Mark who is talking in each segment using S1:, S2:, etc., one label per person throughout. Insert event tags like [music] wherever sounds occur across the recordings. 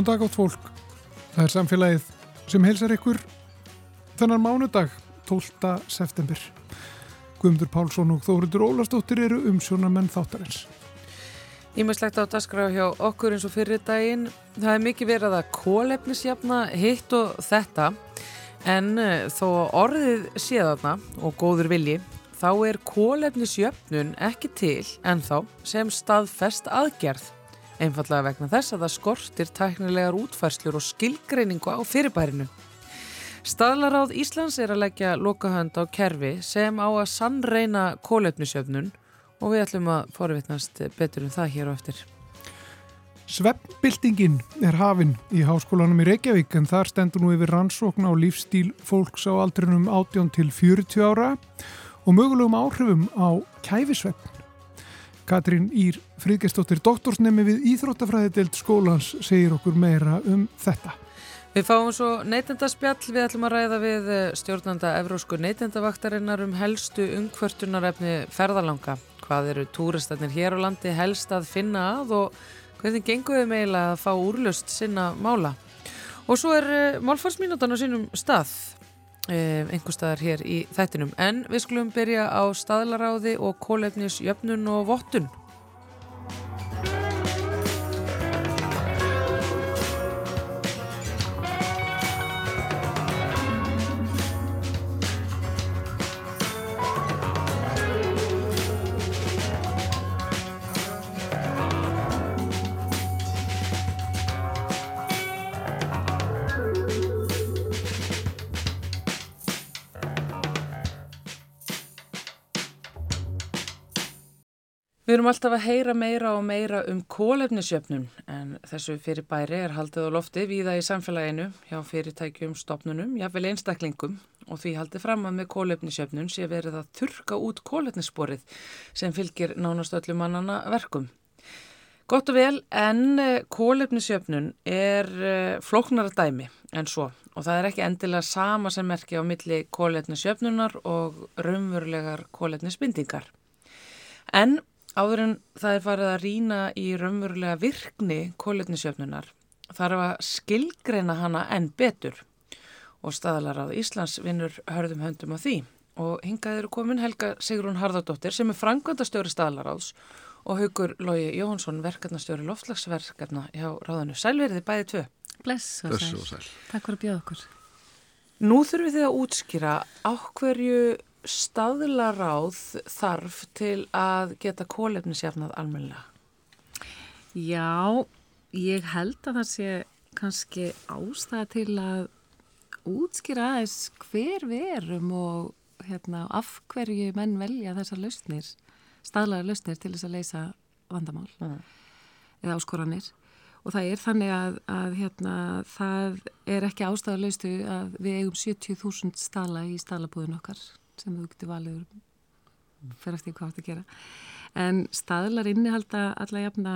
S1: Góðan dag átt fólk. Það er samfélagið sem heilsar ykkur þennan mánudag 12. september. Guðmundur Pálsson og Þóriður Ólastóttir eru umsjónamenn þáttarins.
S2: Ímestlegt á dasgrá hjá okkur eins og fyrir daginn. Það er mikið verið að kólefnisjafna hitt og þetta en eh, þó orðið séðarna og góður vilji þá er kólefnisjöfnun ekki til en þá sem staðfest aðgerð. Einfallega vegna þess að það skortir tæknilegar útfærslur og skilgreiningu á fyrirbærinu. Staðlaráð Íslands er að leggja lokahönd á kerfi sem á að sannreina kólefnisjöfnun og við ætlum að forvittnast betur um það hér og eftir.
S1: Sveppbildingin er hafinn í háskólanum í Reykjavík en þar stendur nú yfir rannsókn á lífstíl fólks á aldrinum 18 til 40 ára og mögulegum áhrifum á kæfisveppn. Katrín Ír Fríðgestóttir, doktorsnemi við Íþróttafræðidelt skólans, segir okkur meira um þetta.
S2: Við fáum svo neytendaspjall, við ætlum að ræða við eh, stjórnanda Evrósku neytendavaktarinnar um helstu umkvörtunarefni ferðalanga. Hvað eru túristarnir hér á landi helst að finna að og hvernig genguðum eiginlega að fá úrlust sinna mála. Og svo er eh, málfarsmínútan á sínum stað Eh, einhver staðar hér í þættinum. En við skulum byrja á staðlaráði og kólefnisjöfnun og vottun Við erum alltaf að heyra meira og meira um kólefnisjöfnun en þessu fyrir bæri er haldið á lofti víða í samfélaginu hjá fyrirtækjum, stopnunum, jáfnvel einstaklingum og því haldið fram að með kólefnisjöfnun sé verið að þurka út kólefnissporið sem fylgir nánast öllu mannana verkum. Gott og vel en eh, kólefnisjöfnun er eh, flóknara dæmi en svo og það er ekki endilega sama sem merki á milli kólefnisjöfnunar og raunverulegar kólefnisbindingar. En Áður en það er farið að rína í raunverulega virkni kólutnisjöfnunar þarf að skilgreina hana enn betur og staðalarað Íslands vinnur hörðum höndum á því og hingað eru komin Helga Sigrún Harðardóttir sem er frangvöndastjóri staðalaráðs og haugur Lógi Jóhansson verkefnastjóri loftlagsverkefna hjá ráðanu. Sælverði bæði tvö.
S3: Bless og sæl. Takk fyrir að bjóða okkur.
S2: Nú þurfum við að útskýra á hverju staðlaráð þarf til að geta kólefnisjafnað almenna?
S3: Já, ég held að það sé kannski ástæða til að útskýra aðeins hver við erum og hérna, af hverju menn velja þessar lausnir, staðlarar lausnir til þess að leysa vandamál mm. eða áskoranir og það er þannig að, að hérna, það er ekki ástæða laustu að við eigum 70.000 stala í stalabúðin okkar sem þú getur valið fyrir eftir hvað þetta gera. En staðlar innihalda alla jafna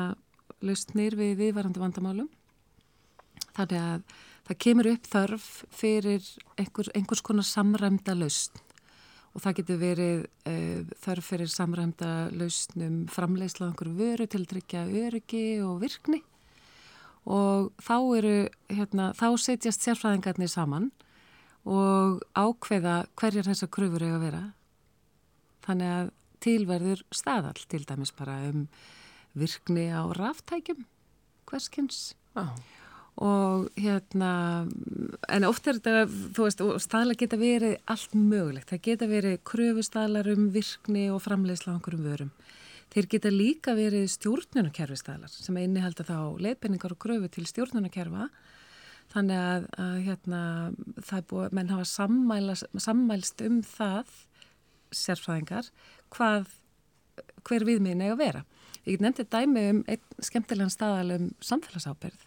S3: lausnir við viðvarandi vandamálum. Þannig að það kemur upp þörf fyrir einhver, einhvers konar samræmda lausn. Og það getur verið uh, þörf fyrir samræmda lausnum framleiðsla einhverju vöru til að tryggja öryggi og virkni. Og þá eru hérna, þá setjast sérfræðingarnir saman og ákveða hverjar þessar kröfur eiga að vera. Þannig að tilverður staðall til dæmis bara um virkni á ráftækjum, hverskins. Ah. Og hérna, en oft er þetta, þú veist, staðlar geta verið allt mögulegt. Það geta verið kröfustaðlar um virkni og framleiðsla á einhverjum vörum. Þeir geta líka verið stjórnunakerfistaðlar sem einnihalda þá leifinningar og kröfu til stjórnunakerfa Þannig að, að hérna, er búið, menn hafa sammælst um það, sérfræðingar, hvað, hver viðmiðin eiga að vera. Ég nefndi dæmi um einn skemmtilegan staðal um samfélagsábyrð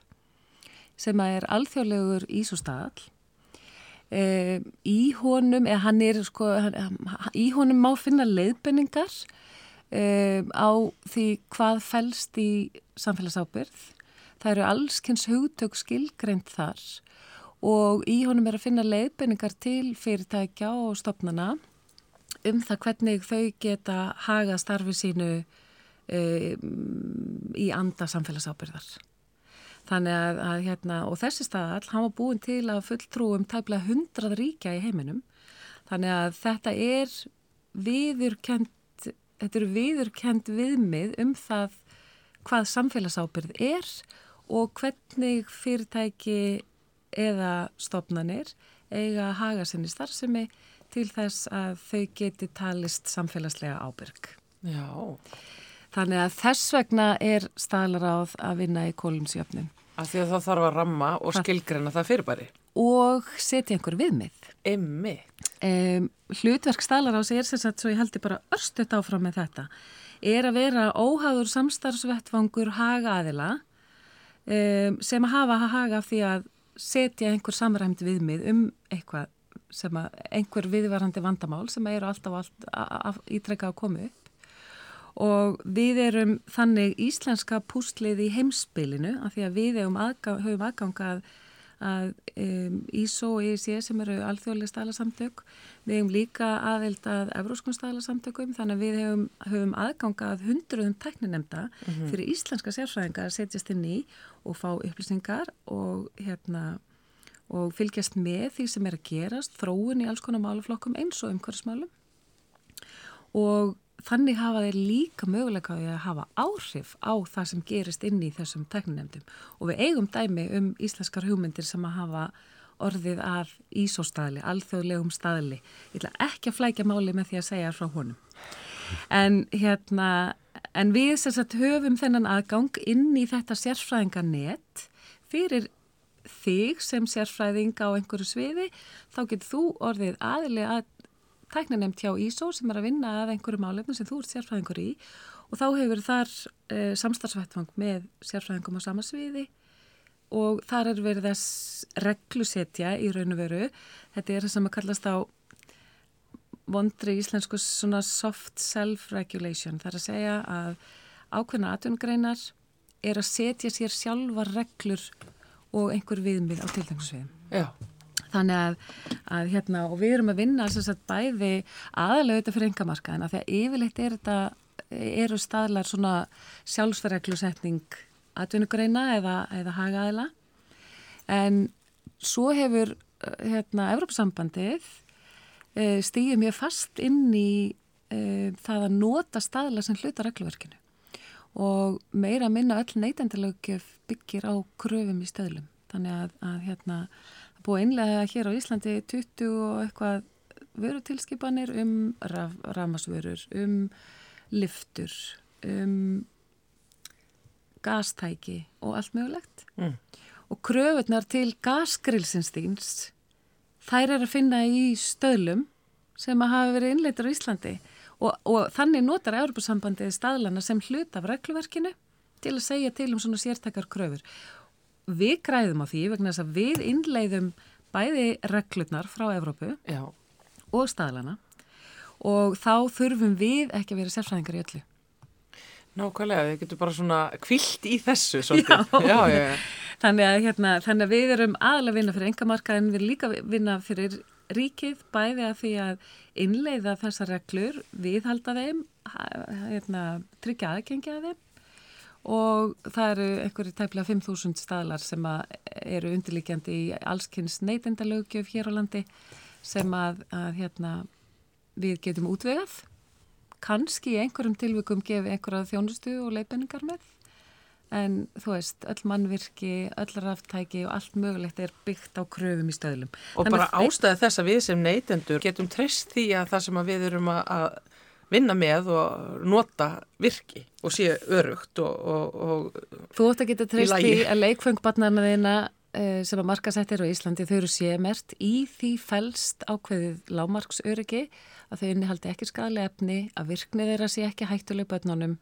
S3: sem er alþjóðlegur Ísústaðal. E, í honum, er sko, hann, í honum má finna leiðbenningar e, á því hvað fælst í samfélagsábyrð Það eru allskynns hugtök skilgreynd þar og í honum er að finna leiðbenningar til fyrirtækja og stopnana um það hvernig þau geta haga starfi sínu e, í anda samfélagsábyrðar. Þannig að, að hérna, og þessi staðall, hann var búin til að fulltrúum tæplega hundrað ríkja í heiminum. Þannig að þetta er viðurkend, þetta eru viðurkend viðmið um það hvað samfélagsábyrð er og hvernig fyrirtæki eða stopnanir eiga að haga sinni starfsemi til þess að þau geti talist samfélagslega ábyrg.
S2: Já.
S3: Þannig að þess vegna er staðlaráð að vinna í kólumsjöfnum.
S2: Af því að það þarf að ramma og skilgreina það fyrirbæri.
S3: Og setja einhver viðmið.
S2: Emmi.
S3: Um, hlutverk staðlaráðs er sem sagt, svo ég haldi bara örstuðt áfram með þetta, er að vera óháður samstarfsvettfangur haga aðila um, sem að hafa að haga af því að setja einhver samræmt viðmið um eitthvað sem að einhver viðvarandi vandamál sem eru alltaf allt ítrekka að koma upp. Og við erum þannig íslenska pústlið í heimsbylinu af því að við höfum aðgangað að um, ISO og EIC sem eru alþjóðlega stælarsamtök við hefum líka aðeild að evróskun stælarsamtökum þannig að við hefum, höfum aðgangað hundruðum tekninemda mm -hmm. fyrir íslenska sérfræðingar að setjast inn í og fá upplýsingar og hérna og fylgjast með því sem er að gerast þróun í alls konar máluflokkum eins og umhverfsmálum og þannig hafa þeir líka möguleika að hafa áhrif á það sem gerist inn í þessum tekninemdum og við eigum dæmi um íslenskar hugmyndir sem að hafa orðið að ísóstaðli, alþjóðlegum staðli. Ég ætla ekki að flækja máli með því að segja frá honum. En, hérna, en við sagt, höfum þennan aðgang inn í þetta sérfræðinganett fyrir þig sem sérfræðing á einhverju sviði, þá getur þú orðið aðli að tæknanemt hjá ISO sem er að vinna að einhverju málefni sem þú ert sérfræðingur í og þá hefur þar e, eh, samstarfsvettfang með sérfræðingum á samasviði og þar er verið þess reglusetja í raun og veru. Þetta er það sem að kallast á vondri íslensku svona soft self-regulation. Það er að segja að ákveðna atvinnugreinar er að setja sér sjálfa reglur og einhver viðmið á tildangsviðum.
S2: Já.
S3: Þannig að, að hérna, og við erum að vinna sagt, bæði aðalega þetta fyrir engamarkaðina því að yfirleitt er þetta, eru staðlar svona sjálfsverðreglusetning atvinnugreina eða, eða hagaðila. En svo hefur hérna Evrópsambandið e, stíðið mjög fast inn í e, það að nota staðlar sem hluta regluverkinu. Og meira minna öll neytendalögjöf byggir á kröfum í stöðlum þannig að, að hérna búið einlega hér á Íslandi 20 og eitthvað vörutilskipanir um raf, ramasvörur, um liftur, um gastæki og allt mögulegt. Mm. Og kröfunar til gasgrilsinstíns, þær er að finna í stöðlum sem að hafa verið innleitur á Íslandi og, og þannig notar Európa-sambandið staðlana sem hlut af regluverkinu til að segja til um svona sértakar kröfur við græðum á því vegna þess að við innleiðum bæði reglurnar frá Evrópu
S2: Já.
S3: og staðlana og þá þurfum við ekki að vera sérfræðingar í öllu.
S2: Nákvæmlega, þið getur bara svona kvilt í þessu [laughs] svolítið. Já. Já, já.
S3: Þannig, að, hérna, þannig að við erum aðalega vinna fyrir engamarka en við líka vinna fyrir ríkið bæði að því að innleiða þessar reglur, viðhalda þeim, hérna, tryggja aðgengja þeim og það eru einhverju tæplega 5.000 staðlar sem eru undirlíkjandi í allskynns neytendalögjöf hér á landi sem að, að hérna, við getum útvegað. Kannski í einhverjum tilvikum gefi einhverja þjónustu og leifinningar með. En þú veist, öll mannvirki öll ráftæki og allt mögulegt er byggt á kröfum í stöðlum.
S2: Og Þannig bara ástæði þess að við sem neytendur getum treyst því að það sem við erum að vinna með og nota virki og sé örugt og, og, og
S3: Þú ætti að geta treyst því að leikfengbarnarna þeina eh, sem að markasættir á Íslandi þau eru sémert í því fælst ákveðið lámarksöryggi að þau innihaldi ekki skadlega efni að virkni þeirra sé ekki hættuleg bönnunum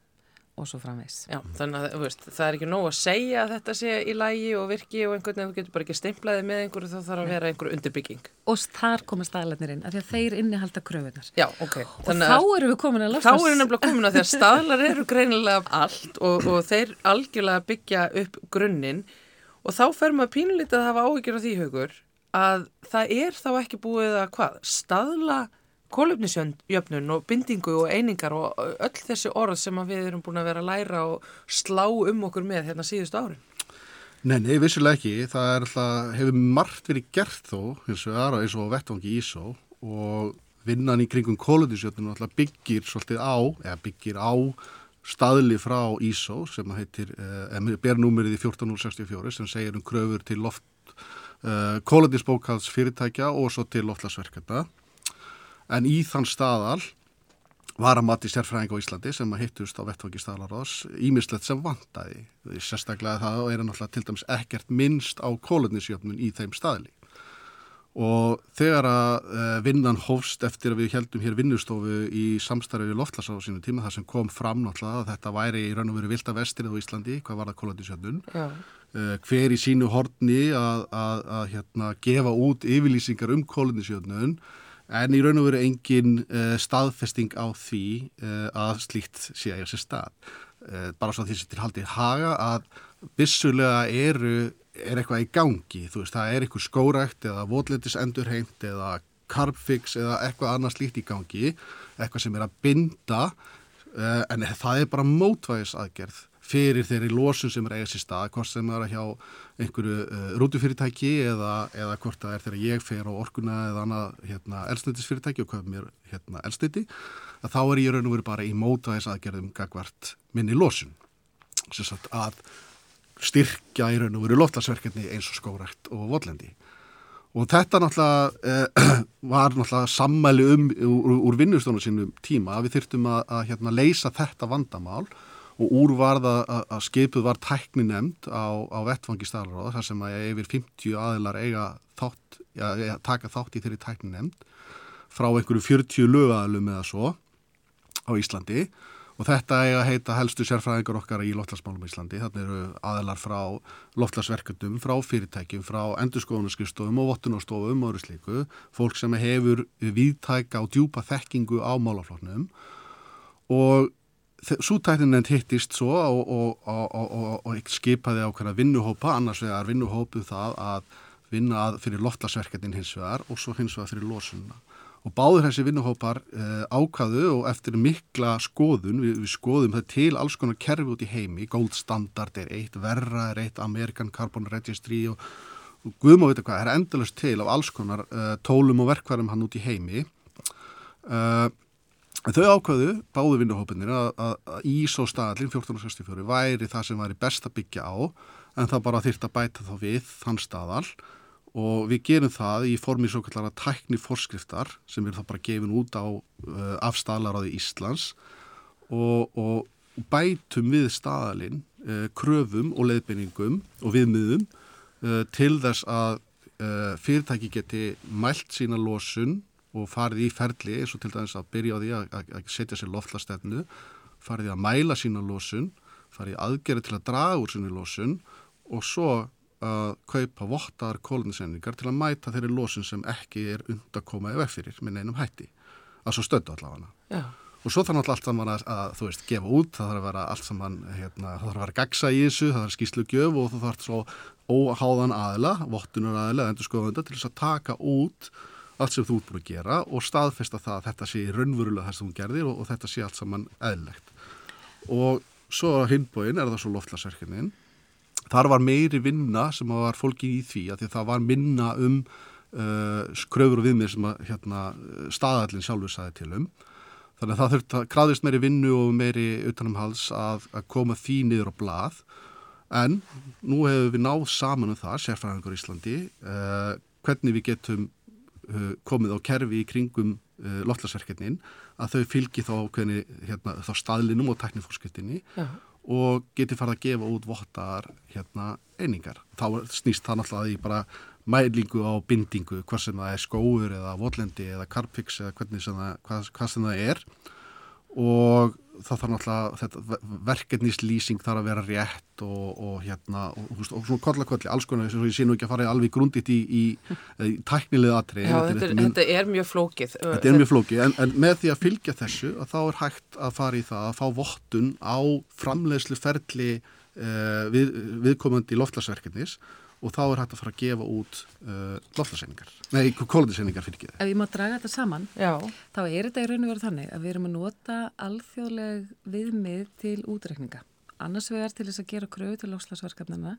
S3: og svo framvegs.
S2: Já, þannig að veist, það er ekki nóg að segja að þetta sé í lægi og virki og einhvern veginn, þú getur bara ekki stimplaði með einhverju þá þarf að vera einhverju undirbygging.
S3: Og þar koma staðlarnir inn, af því að þeir innihalda kröfunar.
S2: Já, ok.
S3: Og þá erum við komin að
S2: lafast. Þá erum við nefnilega komin að því að [laughs] staðlar eru greinilega allt og, og þeir algjörlega byggja upp grunninn og þá fer maður pínulítið að hafa áhyggjur á því hugur að það er þá ekki búið að hvað, staðla kólöfnisjöfnun og bindingu og einingar og öll þessi orð sem við erum búin að vera að læra og slá um okkur með hérna síðustu árin?
S4: Nei, nei, vissulega ekki. Það er alltaf, hefur margt verið gert þó, eins og aðra eins og vettvangi Ísó og vinnan í kringum kólundisjötnum alltaf byggir svolítið á, eða byggir á staðli frá Ísó sem heitir, eh, ber númerið í 14064 sem segir um kröfur til loft eh, kólundisbókalds fyrirtækja og svo til loftlasverkenda. En í þann staðal var að mati sérfræðing á Íslandi sem að hittust á vettvangi staðlaráðs ímislegt sem vandaði. Sérstaklega það er náttúrulega til dæmis ekkert minnst á kólöfnisjöfnun í þeim staðli. Og þegar að uh, vinnan hófst eftir að við heldum hér vinnustofu í samstarfi við loftlasá á sínu tíma þar sem kom fram náttúrulega að þetta væri í raun og veru vilda vestirið á Íslandi, hvað var það kólöfnisjöfnun. Uh, hver í sínu horni að, að, að hérna, gefa út yfirlýsingar um kólöfnisjöfnun en í raun og veru engin uh, staðfesting á því uh, að slíkt sé að þessi stað. Uh, bara svo því sem til haldið haga að vissulega eru, er eitthvað í gangi, þú veist, það er eitthvað skórækt eða votletis endurheimt eða carbfix eða eitthvað annað slíkt í gangi, eitthvað sem er að binda en það er bara mótvægis aðgerð fyrir þeirri lósun sem er eigað sér stað, hvort sem er að hjá einhverju uh, rútufyrirtæki eða, eða hvort það er þegar ég fer á orkuna eða annað hérna, eldsnöytisfyrirtæki og hvað mér hérna, eldsnöyti, að þá er ég raun og veru bara í mótaðis aðgerðum gagvart minni lósun. Sagt, að styrkja í raun og veru loftasverkefni eins og skórækt og vollendi. Og þetta náttúrulega eh, [clears throat] var náttúrulega sammæli um úr, úr vinnustónu sínum tíma að við þyrtum að, að hérna, leysa þetta vandamál og úr var það að skipuð var tækni nefnd á, á vettfangi staðlaráða þar sem að yfir 50 aðilar eiga þátt, ja, taka þátt í þeirri tækni nefnd frá einhverju 40 lögaðalum eða svo á Íslandi. Og þetta eiga að heita helstu sérfræðingar okkar í loftlagsmálum í Íslandi. Þannig eru aðilar frá loftlagsverkundum, frá fyrirtækjum, frá endurskoðunarskustofum og vottunarstofum og öðru slíku, fólk sem hefur viðtæka og djúpa þekkingu á málaflóknum og Sútækninend hittist svo og, og, og, og skipaði ákveða vinnuhópa, annars vegar vinnuhópu það að vinna að fyrir loftlasverkefnin hins vegar og svo hins vegar fyrir losunna. Og báður þessi vinnuhópar eh, ákvaðu og eftir mikla skoðun, við, við skoðum það til alls konar kerfi út í heimi, Gold Standard er eitt, Verra er eitt, American Carbon Registry og, og Guðmá veit hvað, það er endalust til af alls konar eh, tólum og verkvarum hann út í heimi. Uh, Þau ákvaðu, báðu vinnuhópinir, að, að, að ís og staðlinn 1464 væri það sem væri best að byggja á en það bara þýrt að bæta þá við þann staðal og við gerum það í formi svo kallara tækni forskriftar sem er þá bara gefin út á uh, af staðlaráði Íslands. Og, og bætum við staðalinn uh, kröfum og leiðbeiningum og viðmiðum uh, til þess að fyrirtæki geti mælt sína losun og farið í ferli eins og til dæmis að byrja á því að, að, að setja sér loftlastefnu, farið í að mæla sína lósun, farið í aðgerið til að draga úr sínu lósun og svo að kaupa vottaðar kóluninsendingar til að mæta þeirri lósun sem ekki er und að koma ef eftir með neinum hætti. að svo stödu allavega.
S2: Já.
S4: Og svo þarf náttúrulega allt saman að, að, þú veist, gefa út, það þarf að vera allt saman, hérna, það þarf að vera gagsa í þessu, það þarf skýslu gjöf og það þarf svo óháðan aðila, vottunar aðila, endur skoðanda til þess að taka út allt sem þú ert búin að gera og staðfesta það að þetta sé raunverulega það sem þú gerðir og, og þetta sé allt saman eðlegt. Og svo á hinbóin er það svo loftlasverkinin. Þar var meiri vinna sem var fólki í því að því það var minna um uh, skröfur og viðmið sem að hérna, staðallin sjálfur sæði til um. Þannig að það þurft að kraðist meiri vinnu og meiri utanumhals að, að koma því niður á blað. En nú hefur við náð saman um það, sérfræðingur Íslandi, uh, hvernig við getum komið á kerfi í kringum uh, loftlasverkefnin að þau fylgi þá, hvernig, hérna, þá staðlinum og teknifórskiptinni og geti farið að gefa út vottar hérna, einingar. Þá snýst það náttúrulega í bara mælingu á bindingu, hvað sem það er skóur eða votlendi eða karpix eða hvernig sem það, hvað, hvað sem það er og það þarf náttúrulega verkefnislýsing þarf að vera rétt og, og hérna og, og, og svona kollakolli, alls konar sem ég sé nú ekki að fara alveg grundit í, í, í tæknilega atrið.
S2: Já, þetta, þetta, þetta er mjög flókið.
S4: Þetta er mjög flókið en, en með því að fylgja þessu að þá er hægt að fara í það að fá vottun á framleiðslu ferli uh, við, viðkomandi loftlasverkefnis og þá er hægt að fara að gefa út uh, loftaseiningar, nei, kólundiseiningar fyrir ekki það.
S3: Ef ég má draga þetta saman,
S2: Já.
S3: þá er þetta í raun og veru þannig að við erum að nota alþjóðleg viðmið til útrekninga. Annars vegar til þess að gera kröfu til lofslagsverkefnina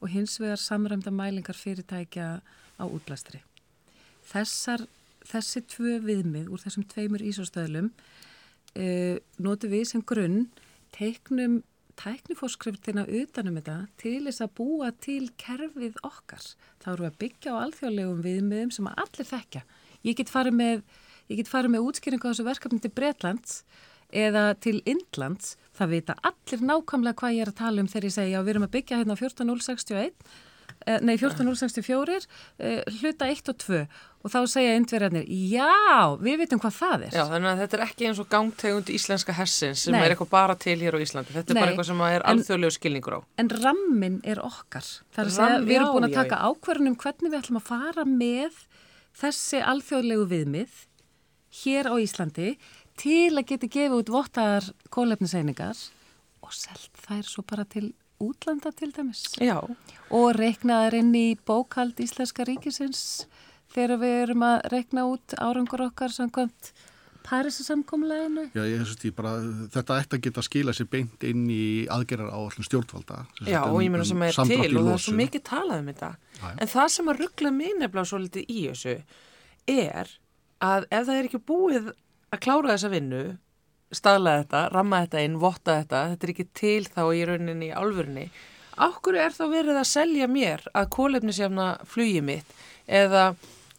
S3: og hins vegar samræmda mælingar fyrirtækja á útblæstri. Þessar, þessi tvö viðmið úr þessum tveimur ísóstöðlum uh, notu við sem grunn teiknum tæknifórskriftina utanum þetta til þess að búa til kerfið okkar. Þá eru að byggja á alþjóðlegum viðmiðum sem að allir þekkja. Ég get farið með, með útskýringu á þessu verkefni til Breitlands eða til Indlands. Það vita allir nákvæmlega hvað ég er að tala um þegar ég segja að við erum að byggja hérna 14061 Eh, nei 14.064 eh, hluta 1 og 2 og þá segja indverjarnir, já, við veitum hvað það er.
S2: Já, þannig að þetta er ekki eins og gangtegund íslenska hessins sem nei. er eitthvað bara til hér á Íslandi, þetta er nei. bara eitthvað sem er alþjóðlegu skilningur á.
S3: En rammin er okkar, það er að segja, við erum búin að taka ákverðunum hvernig við ætlum að fara með þessi alþjóðlegu viðmið hér á Íslandi til að geta gefið út vottaðar kólefniseiningar og selt þær svo bara til útlanda til dæmis
S2: Já.
S3: og reiknaðar inn í bókald Íslenska ríkisins þegar við erum að reikna út árangur okkar samkvæmt Parísasamkomleginu.
S4: Já, ég hef bara, þetta ætti að geta að skila sér beint inn í aðgerðar á allum stjórnvalda.
S2: Já, og ég meina sem er til og það er svo mikið talað um þetta. Já, en það sem að ruggla mín nefnilega svo litið í þessu er að ef það er ekki búið að klára þessa vinnu staðla þetta, ramma þetta inn, votta þetta, þetta er ekki til þá í rauninni í álfurinni. Áhverju er þá verið að selja mér að kólefnisjafna flugi mitt eða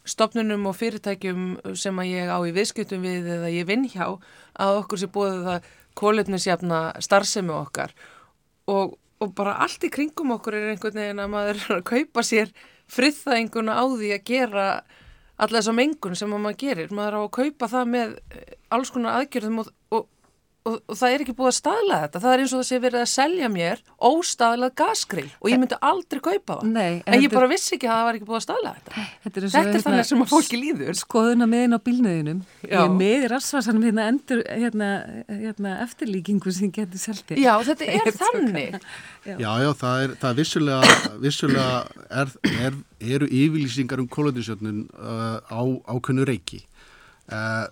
S2: stopnunum og fyrirtækjum sem að ég á í viðskiptum við eða ég vinn hjá að okkur sé búið það kólefnisjafna starfsemi okkar og, og bara allt í kringum okkur er einhvern veginn að maður er að kaupa sér friðþæðinguna á því að gera alla þessa mengun sem maður gerir, maður á að kaupa það með alls konar aðgjörðum og, og, og, og það er ekki búið að staðla þetta. Það er eins og það sé verið að selja mér óstaðlað gasgrill og ég myndi aldrei kaupa það. Nei, en, en ég bara vissi ekki að það var ekki búið að staðla þetta. Þetta er, þetta er þannig sem að fólki líður.
S3: Skoðuna miðin á bílnöðinum ég er með í rasvarsanum hérna, endur, hérna, hérna eftirlíkingu sem getur selti
S2: Já, þetta er [laughs] þannig.
S4: Já, já, það er, það er vissulega, vissulega er, er, eru yfirlýsingar um kólöndisjötnun uh, á ákunnu reiki. Uh,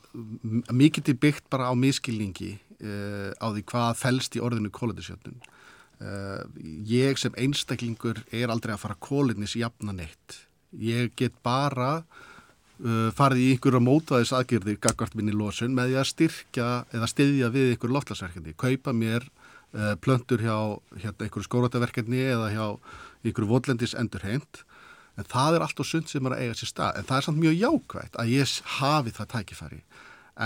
S4: mikið til byggt bara á miskilningi á því hvað fælst í orðinu kólindisjötnun uh, ég sem einstaklingur er aldrei að fara kólindis jafna neitt ég get bara farið í einhverja mótaðis aðgjörðir gagvart minni losun með því að styrkja eða styðja við einhverju loftlagsverkefni kaupa mér plöntur hjá hérna, einhverju skórautaverkefni eða hjá einhverju votlendis endurheint en það er allt og sund sem er að eiga sér stað. En það er samt mjög jákvægt að ég hafi það tækifæri.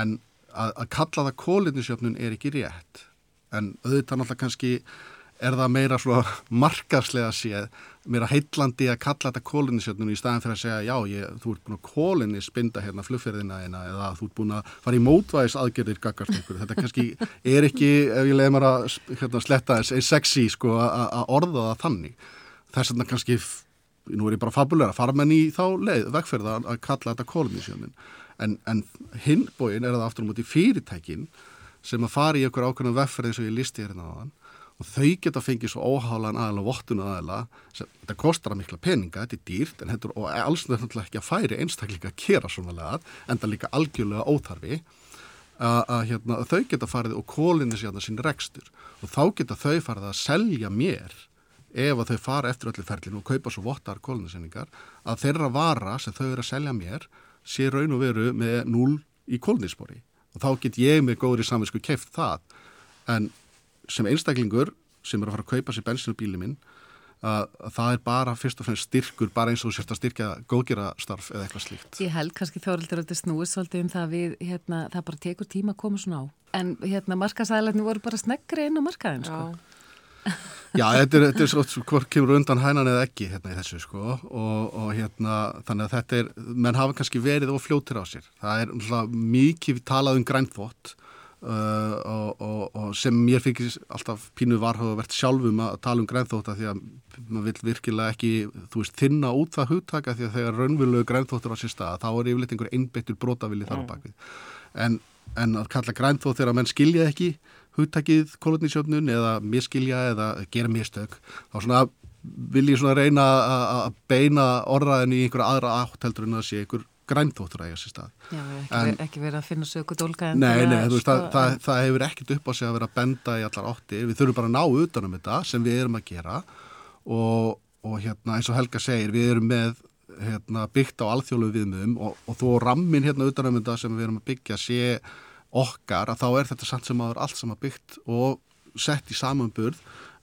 S4: En að, að kalla það kólinnisjöfnun er ekki rétt. En auðvitað náttúrulega kannski er það meira svona markarslega séð, meira heitlandi að kalla þetta kólinnisjöfnun í staðin fyrir að segja já, ég, þú ert búin að kólinnis binda hérna flugferðina eina eða þú ert búin að fara í mótvæðis aðgerðir gagast ykkur, þetta kannski er ekki, ef ég leiði maður að hérna, sletta þess, er sexy sko að orða það þannig. Þess að kannski nú er ég bara fabulega að fara menn í þá leið vegferða að kalla þetta kolonisjónin en, en hinbóin er það aftur út í fyrirtækin sem að fara í okkur ákveðna vegferð eins og ég listi hérna á þann og þau geta fengið svo óhálan aðeila og vottun aðeila, þetta kostar að mikla peninga, þetta er dýrt en þetta er alls náttúrulega ekki að færi einstakleika að kera svona leðað, en það líka algjörlega óþarfi. Að hérna, þau geta farið og kólinni síðan sín rekstur. Og þá geta þau farið að selja mér ef að þau fara eftir öllu ferlinu og kaupa svo vottar kólnisenningar að þeirra vara sem þau eru að selja mér sé raun og veru með núl í kólnispori og þá get ég með góður í samvinsku keft það en sem einstaklingur sem er að fara að kaupa sér bensinubíli minn að, að það er bara fyrst og fremst styrkur bara eins og sérst að styrkja góðgjara starf eða eitthvað slíkt.
S3: Ég held kannski þóraldur að þetta snúið svolítið um það við hérna, það bara tekur tíma að koma svona á en hérna markasælarni voru bara sneggri inn á markaðin sko.
S4: Já, þetta er, þetta er svo hvort kemur undan hænan eða ekki hérna í þessu sko og, og hérna þannig að þetta er, menn hafa kannski verið og fljóttir á sér. Það er umhlað mikið talað um grænþvott uh, og, og, og sem mér fyrir alltaf pínu varhugavert sjálfum að tala um grænþvótta því að maður vil virkilega ekki, þú veist, þinna út það hugtaka því að þegar raunvölu grænþvóttur á sér stað þá er yfirleitt einhver einbeittur brotavili þar á mm. bakvið. En, en að kalla grænþvótt þegar menn skilja ekki hugtakið kolonísjöfnun eða miskilja eða gera mistök þá svona vil ég svona reyna að beina orðaðin í einhverja aðra átt heldur en að sé einhver grænþóttur að eiga sér stað.
S3: Já, ekki, en, ekki verið að finna söku dólka en
S4: Nei, nei, veist, það, það, það hefur ekkit upp á sig að vera að benda í allar átti, við þurfum bara að ná utanum þetta sem við erum að gera og, og hérna eins og Helga segir, við erum með hérna, byggt á alþjólu viðmiðum og, og þó rammin hérna utanum þetta sem við erum að byggja sé okkar að þá er þetta samt sem aður allt sem að byggt og sett í samanburð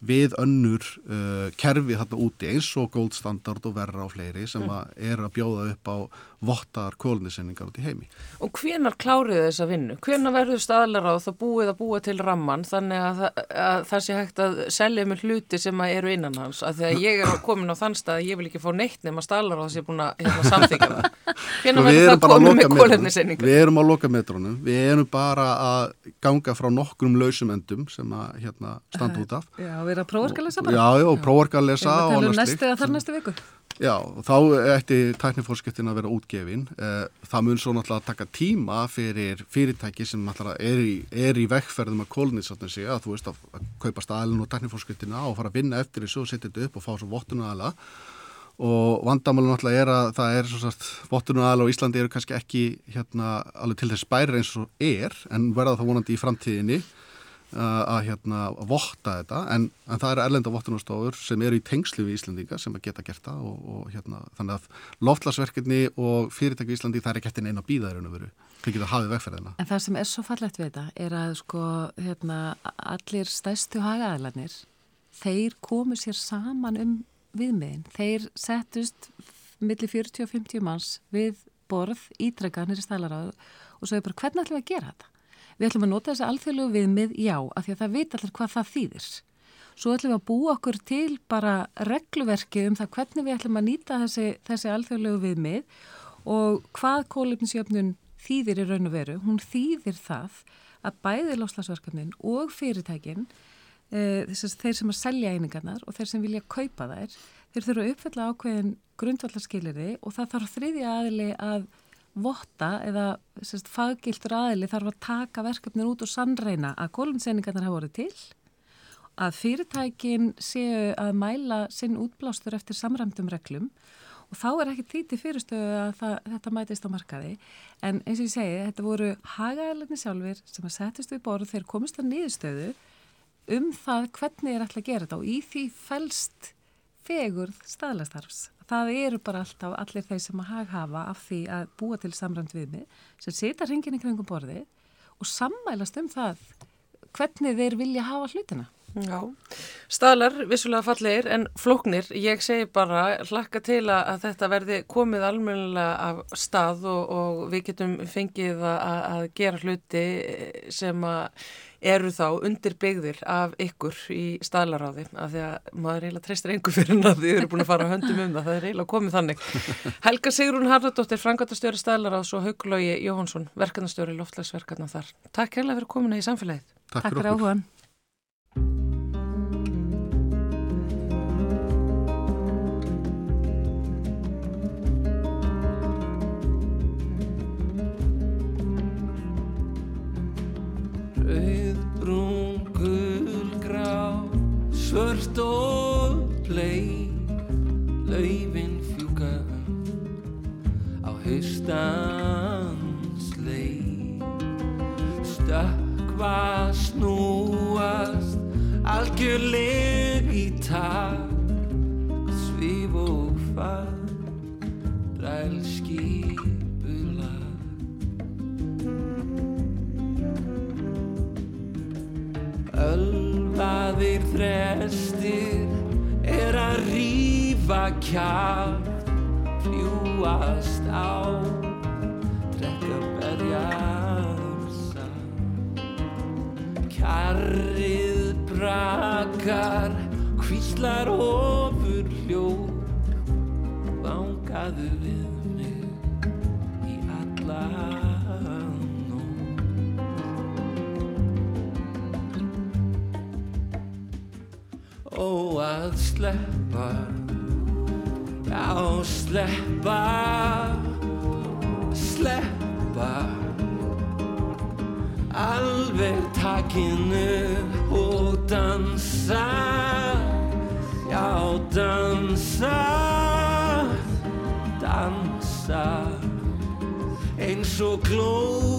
S4: við önnur uh, kerfi þarna úti eins og Gold Standard og Verra og fleiri sem mm. að er að bjóða upp á vottar kólnisinningar út í heimi.
S2: Og hvenar klárið þess að vinna? Hvenar verður staðlar á það búið að búa til ramman þannig að, að, að það sé hægt að selja með hluti sem eru innan hans? Að því að ég er komin á þann stað að ég vil ekki fá neitt nema staðlar á þess að ég er búin að hérna, samþyka það. Hvenar verður það komið með kólnisinningar?
S4: Við erum á lokametrónum. Við erum bara að ganga frá nokkrum lausumendum sem að hérna, standa út af.
S3: Já, erum að prófarkalesa bara.
S4: Já, já, prófarkalesa og
S3: annars slikt. Næstu eða þar næstu viku.
S4: Já, þá ætti tæknifórskiptin að vera útgefin. Eh, það mun svo náttúrulega taka tíma fyrir fyrirtæki sem er í, er í vekkferðum að kólnitsatna sig að þú veist að, að kaupa staðalinn og tæknifórskiptina og fara að vinna eftir þessu og setja þetta upp og fá svo vottuna aðla og vandamálun náttúrulega er að það er svo sagt, vottuna aðla og Íslandi eru kannski ekki hérna alveg til þess bæri eins og er en verða það vonandi í framtíðinni að hérna votta þetta en, en það eru erlenda vottunarstofur sem eru í tengslu við Íslandinga sem að geta gert það og, og hérna þannig að loftlagsverkefni og fyrirtæki í Íslandi það er ekki eftir eina bíðaðurinn að veru fyrir að hafa vegferðina.
S3: En það sem er svo fallegt við þetta er að sko hérna allir stæstu hagaðalarnir þeir komu sér saman um viðmiðin. Þeir settust millir 40 og 50 manns við borð ítrekkanir í stælaráðu og svo er bara hvernig ætlum við að gera þetta? Við ætlum að nota þessi alþjóðlegu viðmið, já, af því að það veit allir hvað það þýðir. Svo ætlum við að búa okkur til bara regluverki um það hvernig við ætlum að nýta þessi, þessi alþjóðlegu viðmið og hvað kólefnisjöfnun þýðir í raun og veru. Hún þýðir það að bæði loslasverkefnin og fyrirtækin, e, að þeir sem að selja einingarnar og þeir sem vilja kaupa þær, þeir þurfa að uppfella ákveðin grundvallarskilirði og það þarf þriðja aðili að votta eða sérst, faggiltur aðili þarf að taka verkefnin út og sannreina að kólumseiningarnar hafa voruð til að fyrirtækin séu að mæla sinn útblástur eftir samræmdum reglum og þá er ekki títi fyrirstöðu að það, þetta mætist á markaði. En eins og ég segi, þetta voru hagaðalegni sjálfur sem að settist við borð þegar komist að nýðustöðu um það hvernig er alltaf að gera þetta og í því fælst fegurð staðlastarfs það eru bara alltaf allir þeir sem að haghafa af því að búa til samrænt viðmið sem setja ringin í kringum borði og sammælast um það hvernig þeir vilja hafa hlutina.
S2: Já, staðlar vissulega fallegir en flóknir, ég segi bara hlakka til að þetta verði komið almennilega af stað og, og við getum fengið að, að gera hluti sem að eru þá undir byggðir af ykkur í staðlaráði af því að maður eiginlega treystir einhver fyrir hann að þið eru búin að fara höndum um það, það er eiginlega komið þannig. [laughs] Helga Sigrún Harðardóttir, frangatastjóri staðlaráðs og Hauglógi Jóhansson, verkefnastjóri loftlagsverkefna þar. Takk heilega fyrir komina í samfélagið.
S3: Takk, Takk fyrir áhugan. Algjörleg í tak svif og far drælskipula öll Ölvaðir þrestir er að rýfa kjátt, fljúast á, drekka berjarsa. Kjarrið brakar, kvíslar ofur hljóð, vangaðu við mig í alla. ó að sleppa Já, sleppa Sleppa. Alveg takinu og dansa Já, dansa Dansa. Eins og glóð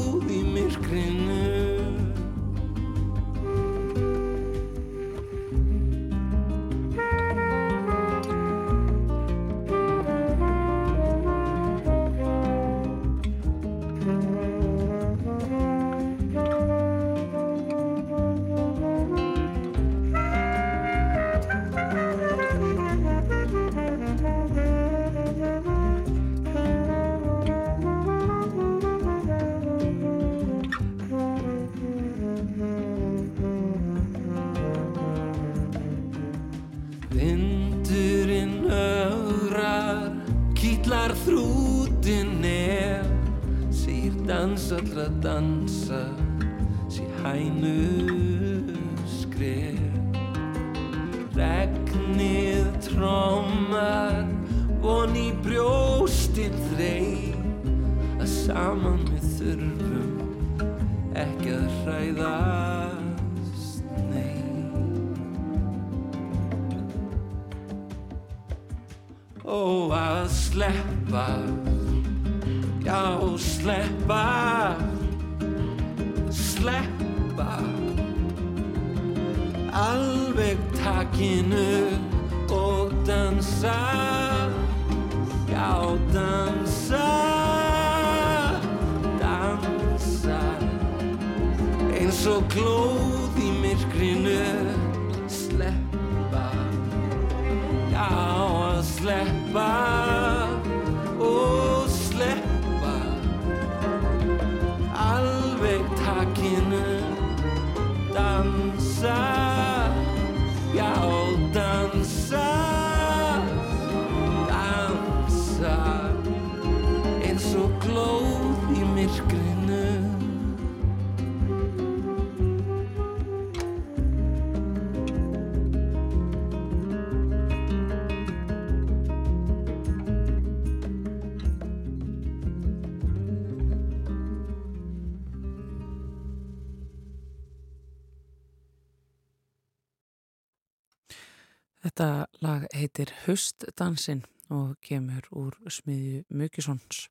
S2: heitir Hustdansin og kemur úr smiðju Muggisons.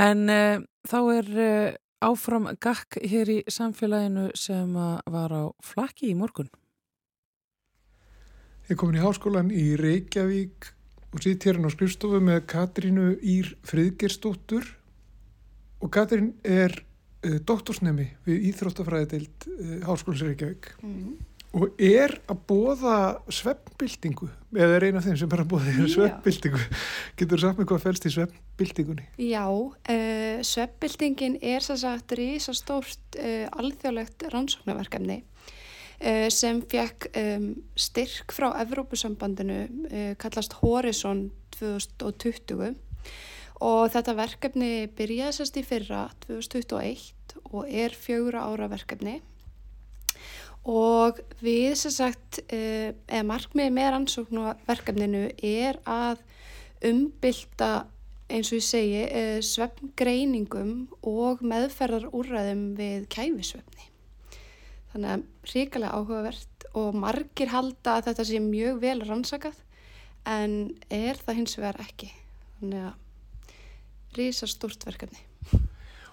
S2: En uh, þá er uh, áfram gakk hér í samfélaginu sem var á flakki í morgun.
S1: Ég er komin í háskólan í Reykjavík og sitt hérna á skrifstofu með Katrínu Ír Friðgersdóttur og Katrín er uh, doktorsnemi við Íþróttafræðideild uh, Háskólas Reykjavík
S5: Mm.
S1: Og er að bóða sveppbildingu eða er eina af þeim sem er að bóða
S5: Já.
S1: sveppbildingu. Getur þú sagt mér hvað fælst í sveppbildingunni?
S5: Já, uh, sveppbildingin er svo sagt risastórt uh, alþjóðlegt rannsóknarverkefni uh, sem fekk um, styrk frá Evrópusambandinu, kallast Horizon 2020 og þetta verkefni byrjaði sérst í fyrra 2021 og er fjögra ára verkefni og við sem sagt, uh, eða markmiði með rannsóknarverkefninu er að umbylta eins og ég segi, uh, svefngreiningum og meðferðarúræðum við kæfisvefni. Þannig að ríkilega áhugavert og margir halda að þetta sé mjög vel rannsakað en er það hins vegar ekki. Þannig að rísa stúrt verkefni.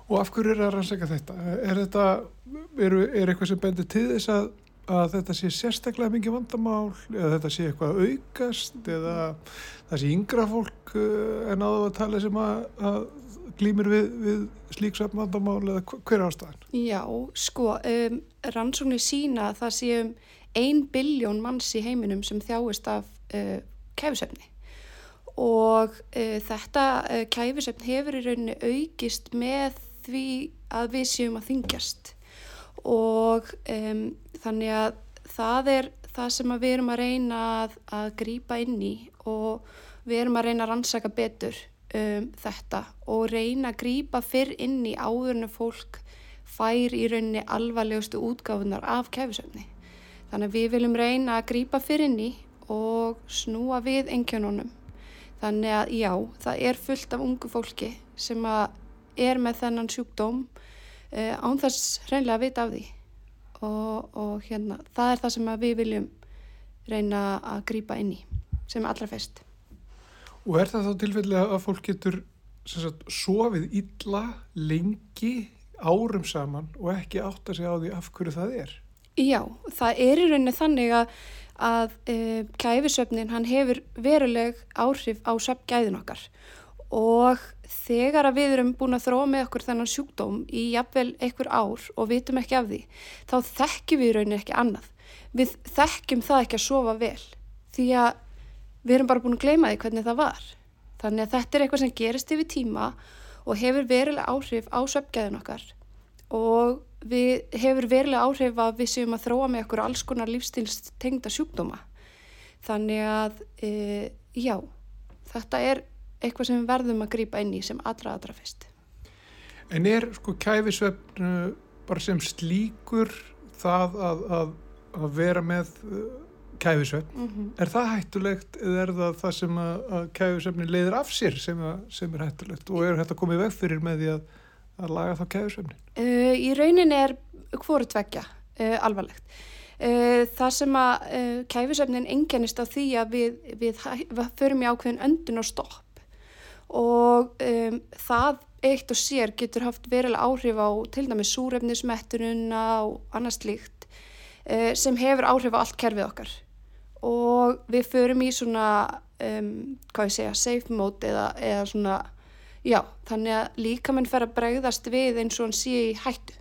S1: Og af hverju er að rannsaka þetta? Er þetta, er, er eitthvað sem bendir til þess að, að þetta sé sérstaklega mikið vandamál eða þetta sé eitthvað að aukast eða það sé yngra fólk uh, en áður að tala sem að, að glýmir við, við slík svefnvandamál eða hver- er ástæðan?
S5: Já, sko, um, rannsóknir sína að það sé um ein biljón manns í heiminum sem þjáist af uh, kæfisefni og uh, þetta uh, kæfisefn hefur í rauninni aukist með því að við séum að þingjast og um, þannig að það er það sem við erum að reyna að, að grípa inn í og við erum að reyna að rannsaka betur um, þetta og reyna að grípa fyrr inn í áðurinu fólk fær í rauninni alvarlegustu útgáfunar af kæfisöfni. Þannig að við viljum reyna að grípa fyrr inn í og snúa við engjónunum. Þannig að já, það er fullt af ungu fólki sem að er með þennan sjúkdóm uh, án þess reynlega að vita af því. Og, og hérna, það er það sem við viljum reyna að grípa inn í, sem allra fest.
S1: Og er það þá tilfellega að fólk getur sagt, sofið illa lengi árum saman og ekki átta sig á því af hverju það er?
S5: Já, það er í rauninni þannig að, að e, kæfisöfnin hann hefur veruleg áhrif á söfngæðin okkar og þegar að við erum búin að þróa með okkur þennan sjúkdóm í jafnvel einhver ár og vitum ekki af því, þá þekkjum við í rauninni ekki annað. Við þekkjum það ekki að sofa vel því að við erum bara búin að gleyma því hvernig það var. Þannig að þetta er eitthvað sem gerist yfir tíma og hefur veruleg áhrif á söfngæðin okkar og við hefur verulega áhrif að við séum að þróa með okkur alls konar lífstíls tengda sjúkdóma. Þannig að, e, já, þetta er eitthvað sem við verðum að grýpa inn í sem allra allra fyrst.
S1: En er sko kæfisvefn uh, bara sem slíkur það að, að, að vera með uh, kæfisvefn?
S5: Mm -hmm.
S1: Er það hættulegt eða er það það sem að, að kæfisvefni leiðir af sér sem, að, sem er hættulegt og er þetta komið veg fyrir með því að, að laga þá kæfisvefni?
S5: Uh, í raunin er hvoru tveggja uh, alvarlegt. Uh, það sem að uh, kæfisvefnin engjannist á því að við, við, við förum í ákveðin öndun og stopp og um, það eitt og sér getur haft verilega áhrif á til dæmis súrefnismettununa og annars líkt uh, sem hefur áhrif á allt kerfið okkar. Og við förum í svona, um, hvað ég segja, safe mode eða, eða svona, já, þannig að líka mann fer að bregðast við eins og hann sé í hættu.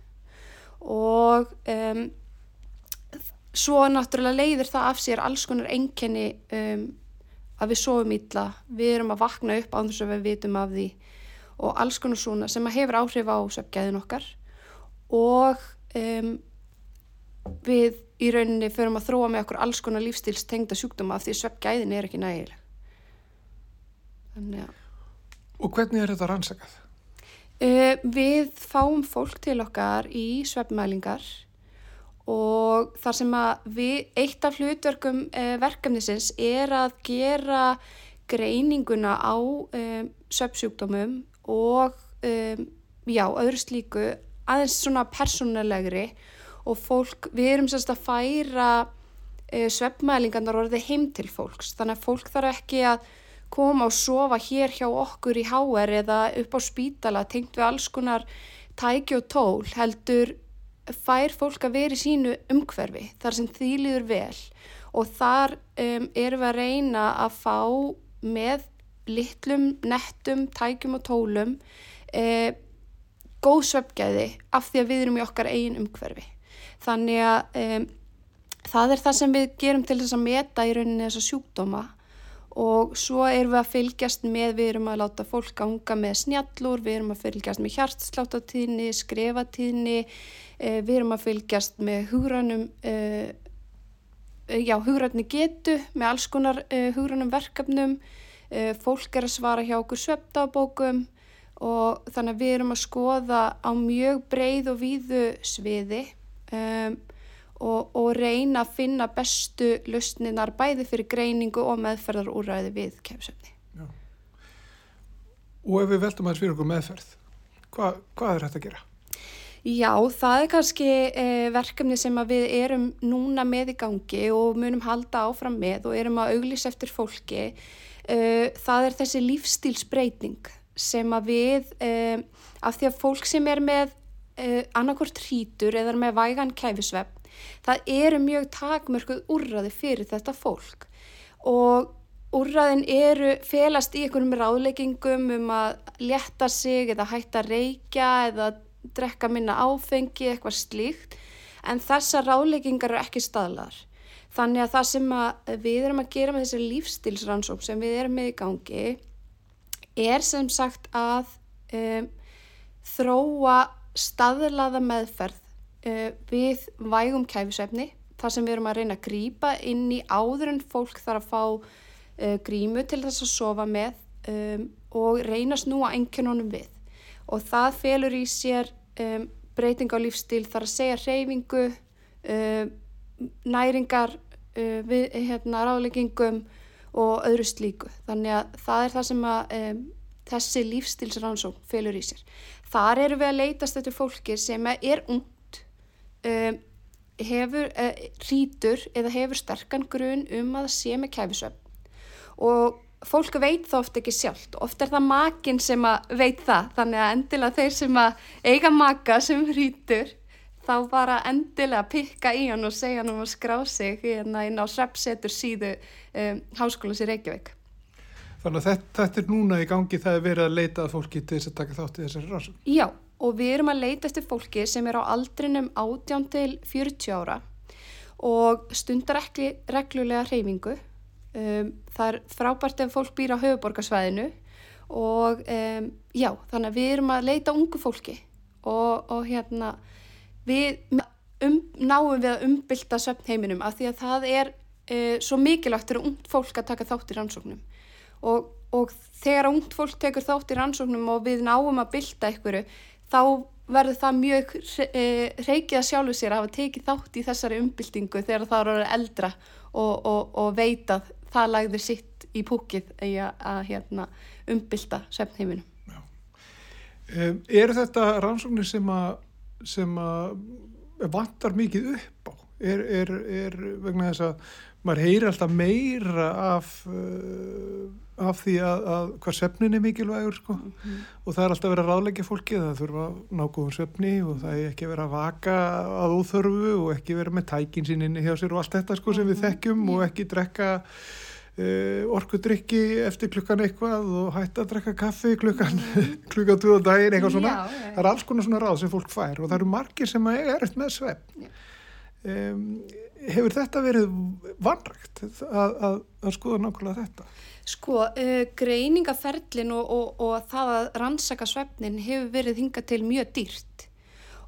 S5: Og um, svo náttúrulega leiðir það af sér alls konar enkenni um, að við sofum illa, við erum að vakna upp á þess að við vitum af því og alls konar svona sem að hefur áhrif á söpgæðin okkar og um, við í rauninni förum að þróa með okkur alls konar lífstíls tengda sjúkdóma af því söpgæðin er ekki nægileg. Þannig að
S1: Og hvernig er þetta rannsakað?
S5: Uh, við fáum fólk til okkar í svefnmælingar og þar sem að við, eitt af hlutverkum uh, verkefnisins er að gera greininguna á um, svefnsjúkdómum og um, já, öðru slíku aðeins svona persónulegri. Og fólk, við erum sérst að færa uh, svefnmælingarnar orðið heim til fólks. Þannig að fólk þarf ekki að koma og sofa hér hjá okkur í HR eða upp á spítala tengt við alls konar tæki og tól heldur fær fólk að vera í sínu umhverfi þar sem því líður vel og þar um, erum við að reyna að fá með litlum, nettum, tækjum og tólum eh, góð svefgæði af því að við erum í okkar eigin umhverfi. Þannig að um, það er það sem við gerum til þess að meta í rauninni þessa sjúkdóma og svo erum við að fylgjast með, við erum að láta fólk ganga með snjallur, við erum að fylgjast með hjartsláttartíðni, skrefatíðni, eh, við erum að fylgjast með hugranum, eh, já, hugranni getu, með alls konar eh, hugranum verkefnum, fólk er að svara hjá okkur sveptabókum og þannig að við erum að skoða á mjög breið og víðu sviði. Um, og, og reyna að finna bestu lausninar bæði fyrir greiningu og meðferðar úræði við kemsefni.
S1: Og ef við veltum aðeins fyrir okkur meðferð, hva, hvað er þetta að gera?
S5: Já, það er kannski eh, verkefni sem við erum núna með í gangi og munum halda áfram með og erum að auglýsa eftir fólki. Eh, það er þessi lífstílsbreyting sem að við, eh, af því að fólk sem er með annarkort hrítur eða með vægan kæfisvepp, það eru mjög takmörkuð úrraði fyrir þetta fólk og úrraðin eru felast í einhverjum ráðleggingum um að leta sig eða hætta að reykja eða drekka minna áfengi, eitthvað slíkt en þessar ráðleggingar eru ekki staðlar. Þannig að það sem að við erum að gera með þessi lífstilsrannsók sem við erum með í gangi er sem sagt að um, þróa staðlaða meðferð uh, við vægum kæfisvefni þar sem við erum að reyna að grýpa inn í áður en fólk þarf að fá uh, grímu til þess að sofa með um, og reyna að snúa enginunum við. Og það felur í sér um, breyting á lífstíl þar að segja reyfingu um, næringar uh, við hérna ráðleggingum og öðru slíku. Þannig að það er það sem að um, þessi lífstílsrannsók felur í sér. Þar eru við að leitast eftir fólki sem er ungt um, hefur uh, rítur eða hefur sterkan grun um að sé með kæfisöfn. Og fólk veit það oft ekki sjálft. Oft er það makin sem að veit það. Þannig að endilega þeir sem að eiga maka sem rítur þá bara endilega pikka í hann og segja hann um að skrá sig hérna inn á Sreppsetur síðu um, Háskólas í Reykjavík.
S1: Þannig að þetta, þetta er núna í gangi það er verið að leita að fólki til þess að taka þátt í þessari rannsók.
S5: Já, og við erum að leita eftir fólki sem er á aldrinum 18 til 40 ára og stundar ekki reglulega hreyfingu. Um, það er frábært ef fólk býr á höfuborgarsvæðinu og um, já, þannig að við erum að leita ungu fólki og, og hérna við um, náum við að umbylta svefnheiminum af því að það er uh, svo mikilvægt fyrir ungt fólk að taka þátt í rannsóknum og og þegar ungt fólk tekur þátt í rannsóknum og við náum að bylta einhverju, þá verður það mjög reykið að sjálfu sér að hafa tekið þátt í þessari umbyltingu þegar það eru eldra og, og, og veitað það lagður sitt í púkið að, að hérna, umbylta svefnheiminum.
S1: Um, er þetta rannsóknir sem að, að vantar mikið upp á? Er, er, er vegna þess að maður heyri alltaf meira af, uh, af því að, að hvað svefnin er mikilvægur sko. mm -hmm. og það er alltaf verið að ráleggja fólki það þurfa nákvæðum svefni og það er ekki verið að vaka að óþörfu og ekki verið með tækin sín inni hjá sér og allt þetta sko, sem við mhm. þekkjum og ekki drekka uh, orkudrykki eftir klukkan eitthvað og hætta að drekka kaffi klukkan mm. [laughs] klukkan 2 daginn eitthvað svona Já, það er alls konar svona ráð sem fólk fær og það eru margir sem er eftir með svefn um, hefur þetta verið vanrægt að, að, að skoða nákvæmlega þetta?
S5: Sko, uh, greiningaferlin og, og, og það að rannsaka svefnin hefur verið hinga til mjög dýrt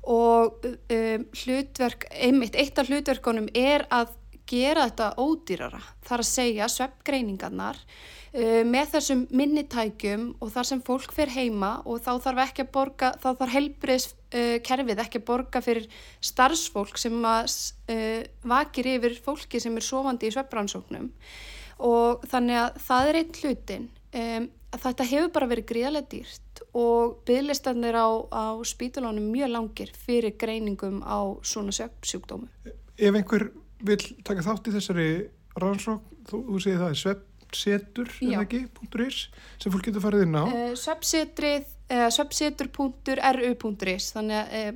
S5: og um, hlutverk, einmitt eitt af hlutverkunum er að gera þetta ódýrara, þar að segja sveppgreiningarnar uh, með þessum minnitækjum og þar sem fólk fer heima og þá þarf ekki að borga, þá þarf helbriðskerfið uh, ekki að borga fyrir starfsfólk sem uh, vakir yfir fólki sem er sofandi í sveppransóknum og þannig að það er einn hlutin um, að þetta hefur bara verið gríðarlega dýrt og bygglistarnir á, á spítulánum mjög langir fyrir greiningum á svona sveppsjúkdómu.
S1: Ef einhver vil taka þátt í þessari rannsók, þú, þú segir það er sveppsetur, .is sem fólk getur farið inn á uh,
S5: Sveppsetrið, uh, sveppsetur.ru.is þannig að uh,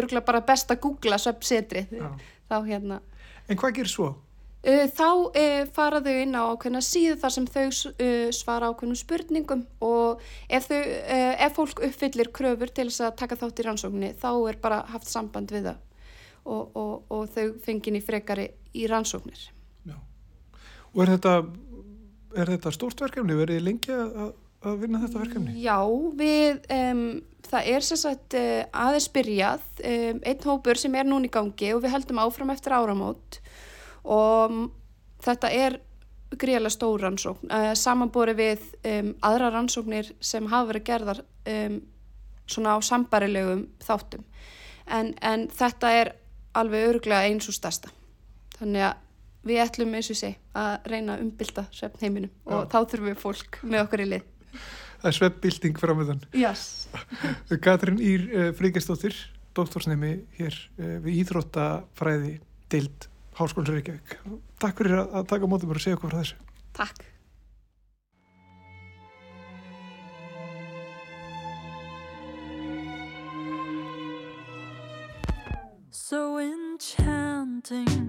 S5: örgulega bara best að googla sveppsetrið þá hérna
S1: En hvað gerir svo?
S5: Uh, þá fara þau inn á ákveðna síðu þar sem þau svara ákveðnum spurningum og ef, þau, ef fólk uppfyllir kröfur til þess að taka þátt í rannsókninni þá er bara haft samband við það og, og, og þau fengin í frekari í rannsóknir.
S1: Já. Og er þetta, er þetta stórt verkefni? Verðið lengi að, að vinna þetta verkefni?
S5: Já, við, um, það er sérsagt uh, aðeins byrjað, um, einn hópur sem er núni í gangi og við heldum áfram eftir áramót og þetta er gríðilega stór rannsókn, uh, samanbori við um, aðra rannsóknir sem hafa verið gerðar svona á sambarilegum þáttum. En, en þetta er alveg öruglega eins og stærsta þannig að við ætlum eins og sé að reyna að umbylta svefnheiminum og Já. þá þurfum við fólk með okkur í lið.
S1: Það er svefnbylting framöðan
S5: yes. [laughs]
S1: Katrin Ír uh, Fríkistóttir doktorsnemi hér uh, við Íþróttafræði deild Háskólan Reykjavík. Takk fyrir að, að taka mótum og segja okkur frá þessu.
S5: Takk.
S6: So enchanting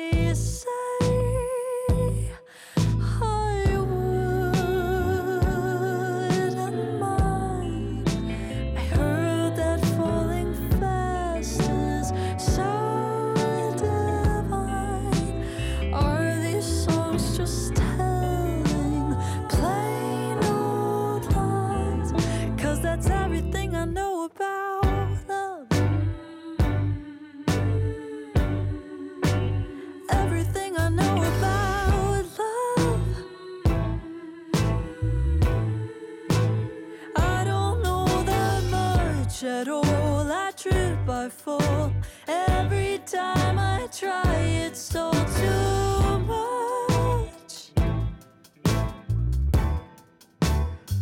S6: at all. I trip, I fall. Every time I try, it's all too much.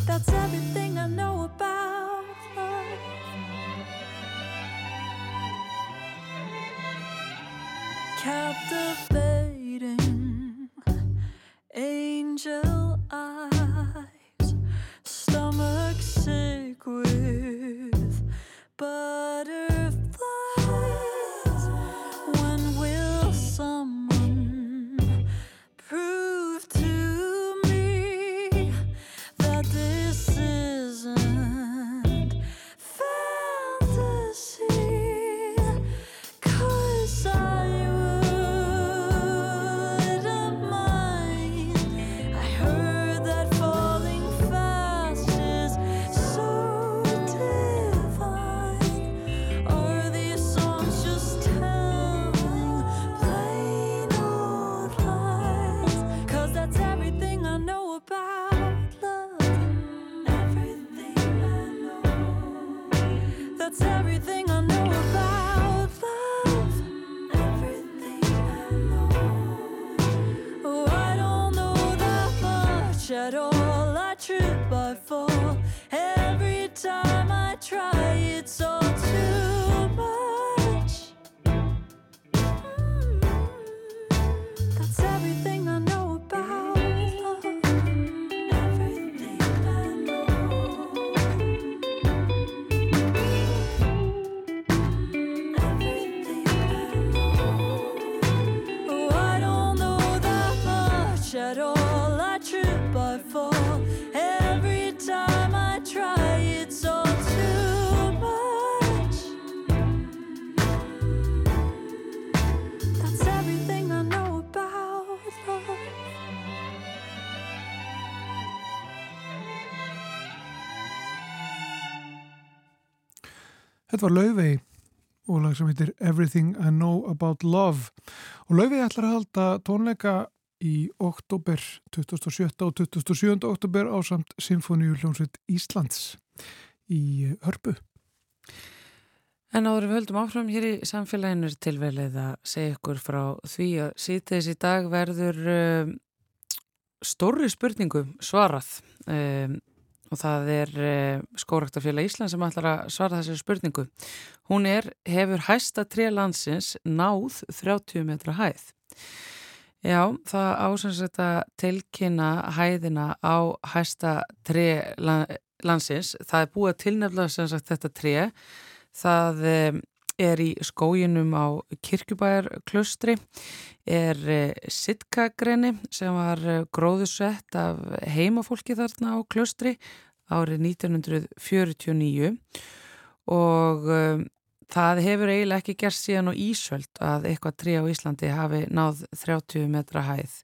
S6: That's everything I know about love. Captivating angel
S1: Þetta var Laufey og lag sem heitir Everything I Know About Love og Laufey ætlar að halda tónleika í oktober 27. og 27. oktober á samt Sinfoníu hljómsveit Íslands í Hörpu.
S2: En áður við höldum áfram hér í samfélaginu er tilvelið að segja ykkur frá því að síðdeis í dag verður um, stórri spurningu svarað um, og það er um, skóraktafélag Ísland sem ætlar að svara þessari spurningu. Hún er, hefur hæsta tré landsins náð 30 metra hæð? Já, það ásins þetta tilkynna hæðina á hæsta tré landsins. Það er búið að tilnefla sem sagt þetta tré Það um, er í skóginum á kirkjubæjarklustri, er uh, sitkagrenni sem var uh, gróðusett af heimafólki þarna á klustri árið 1949 og um, það hefur eiginlega ekki gerst síðan á Ísöld að eitthvað trí á Íslandi hafi náð 30 metra hæð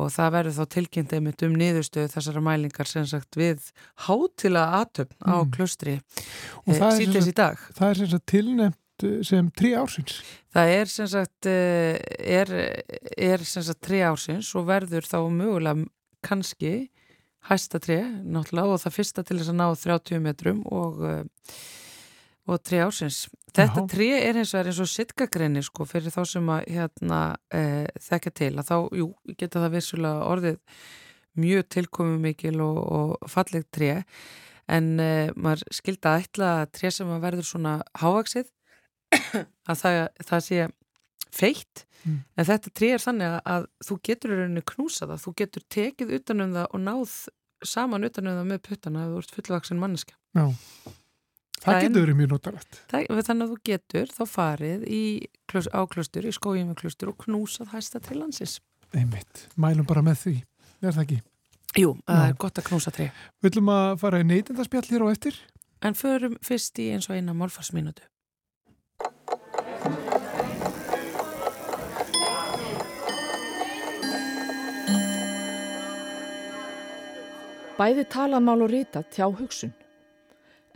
S2: og það verður þá tilkynnt einmitt um niðurstöðu þessara mælingar sem sagt við hátila atöfn á
S1: Mm.
S2: klustri
S1: Og er sem
S2: síðan í dag.
S1: Það er sem sagt tilnefnt eh, sem trí ársins.
S2: Það er sem sagt, eh, er, er sem sagt tri ársins og verður þá mögulega kannski hæsta tri, náttúrulega, og það fyrsta til þess að ná 30 metrum og, eh, og tri ársins. Þetta tri er eins og er eins og sitkagreini sko fyrir þá sem að hérna e, þekka til að þá, jú, geta það vissulega orðið mjög tilkomi mikil og, og falleg tri en e, maður skildi að ætla að tri sem að verður svona hávaksið að það, það sé feitt
S1: Mm.
S2: en þetta trí er þannig að, að þú getur í rauninni knúsa það, þú getur tekið utanum það og náð saman utanum það með puttana ef þú ert fullvaksin manneska
S1: Já. Það
S2: Það
S1: getur verið mjög notalegt.
S2: þannig að þú getur þá farið í, klus, á klustur, í skójum með klustur og knúsað hæsta til landsins
S1: Einmitt. Mælum bara með því. Er það ekki?
S2: Jú, það er gott að knúsa trí
S1: Við ætlum að fara í neytindaspjall hér á eftir.
S2: en förum fyrst í eins og eina málfarsminutu
S7: Bæði talamál og rita tjá hugsun.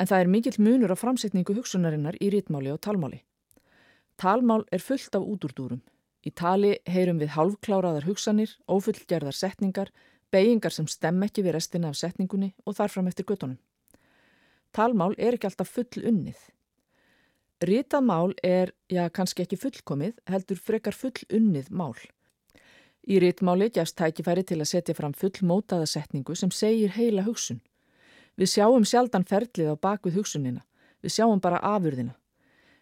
S7: En það er mikill munur á framsetningu hugsunarinnar í ritmáli og talmáli. Talmál er fullt af útúrdúrum. Í tali heyrum við hálfkláraðar hugsanir, ófullgerðar setningar, beigingar sem stem ekki við restina af setningunni og þarfram eftir göttunum. Talmál er ekki alltaf full unnið. Ritað mál er, já, kannski ekki fullkomið, heldur frekar full unnið mál. Í ritmáli gefst tækifæri til að setja fram fullmótaða setningu sem segir heila hugsun. Við sjáum sjaldan ferlið á bakvið hugsunina. Við sjáum bara afurðina.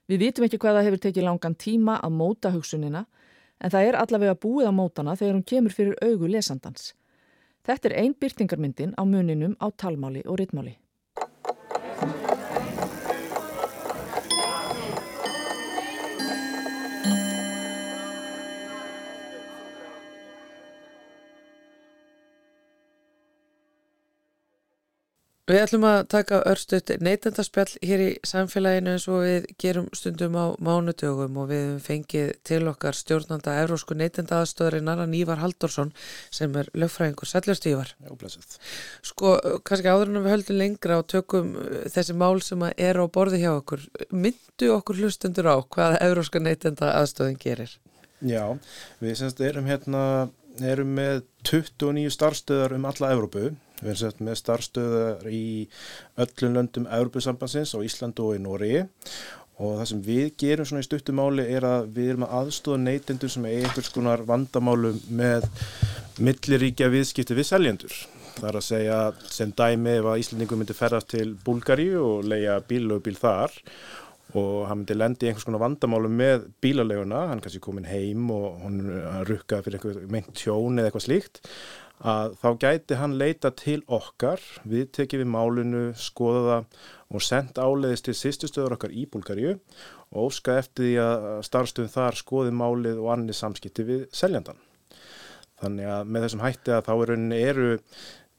S7: Við vitum ekki hvað það hefur tekið langan tíma að móta hugsunina, en það er allavega búið að mótana þegar hún kemur fyrir augu lesandans. Þetta er ein byrtingarmyndin á muninum á talmáli og ritmáli.
S2: Við ætlum að taka örstuðt neytendaspjall hér í samfélaginu eins og við gerum stundum á mánudögum og við fengið til okkar stjórnanda Evrósku neytenda aðstöðurinn Aran Ívar Haldorsson sem er lögfræðingur Sællust Ívar.
S8: Já, blessuð.
S2: Sko, kannski áður en við höldum lengra og tökum uh, þessi mál sem að er á borði hjá okkur. Myndu okkur hlustundur á hvað Evróska neytenda aðstöðin gerir?
S8: Já, við semst erum hérna, erum með 29 starfstöðar um alla Evrópu. Við erum semst með starfstöðar í öllum löndum Evrópusambansins á Íslandu og í Nóriði og það sem við gerum svona í stuttumáli er að við erum að aðstóða neytendur sem er einhvers konar vandamálum með milliríkja viðskipti við seljendur. Það er að segja sem dæmi ef að Íslendingur myndi ferðast til Búlgaríu og leia bílögbíl þar og hann myndi lendi í einhvers konar vandamálu með bílaleguna, hann kannski komin heim og hann rukkaði fyrir einhver meint tjón eða eitthvað slíkt að þá gæti hann leita til okkar, við tekið við málinu, skoða það og senda áleiðist til sýstustöður okkar í Búlgaríu og óska eftir því að starfstöðum þar skoði málið og annir samskipti við seljandan. Þannig að með þessum hætti að þá er rauninni eru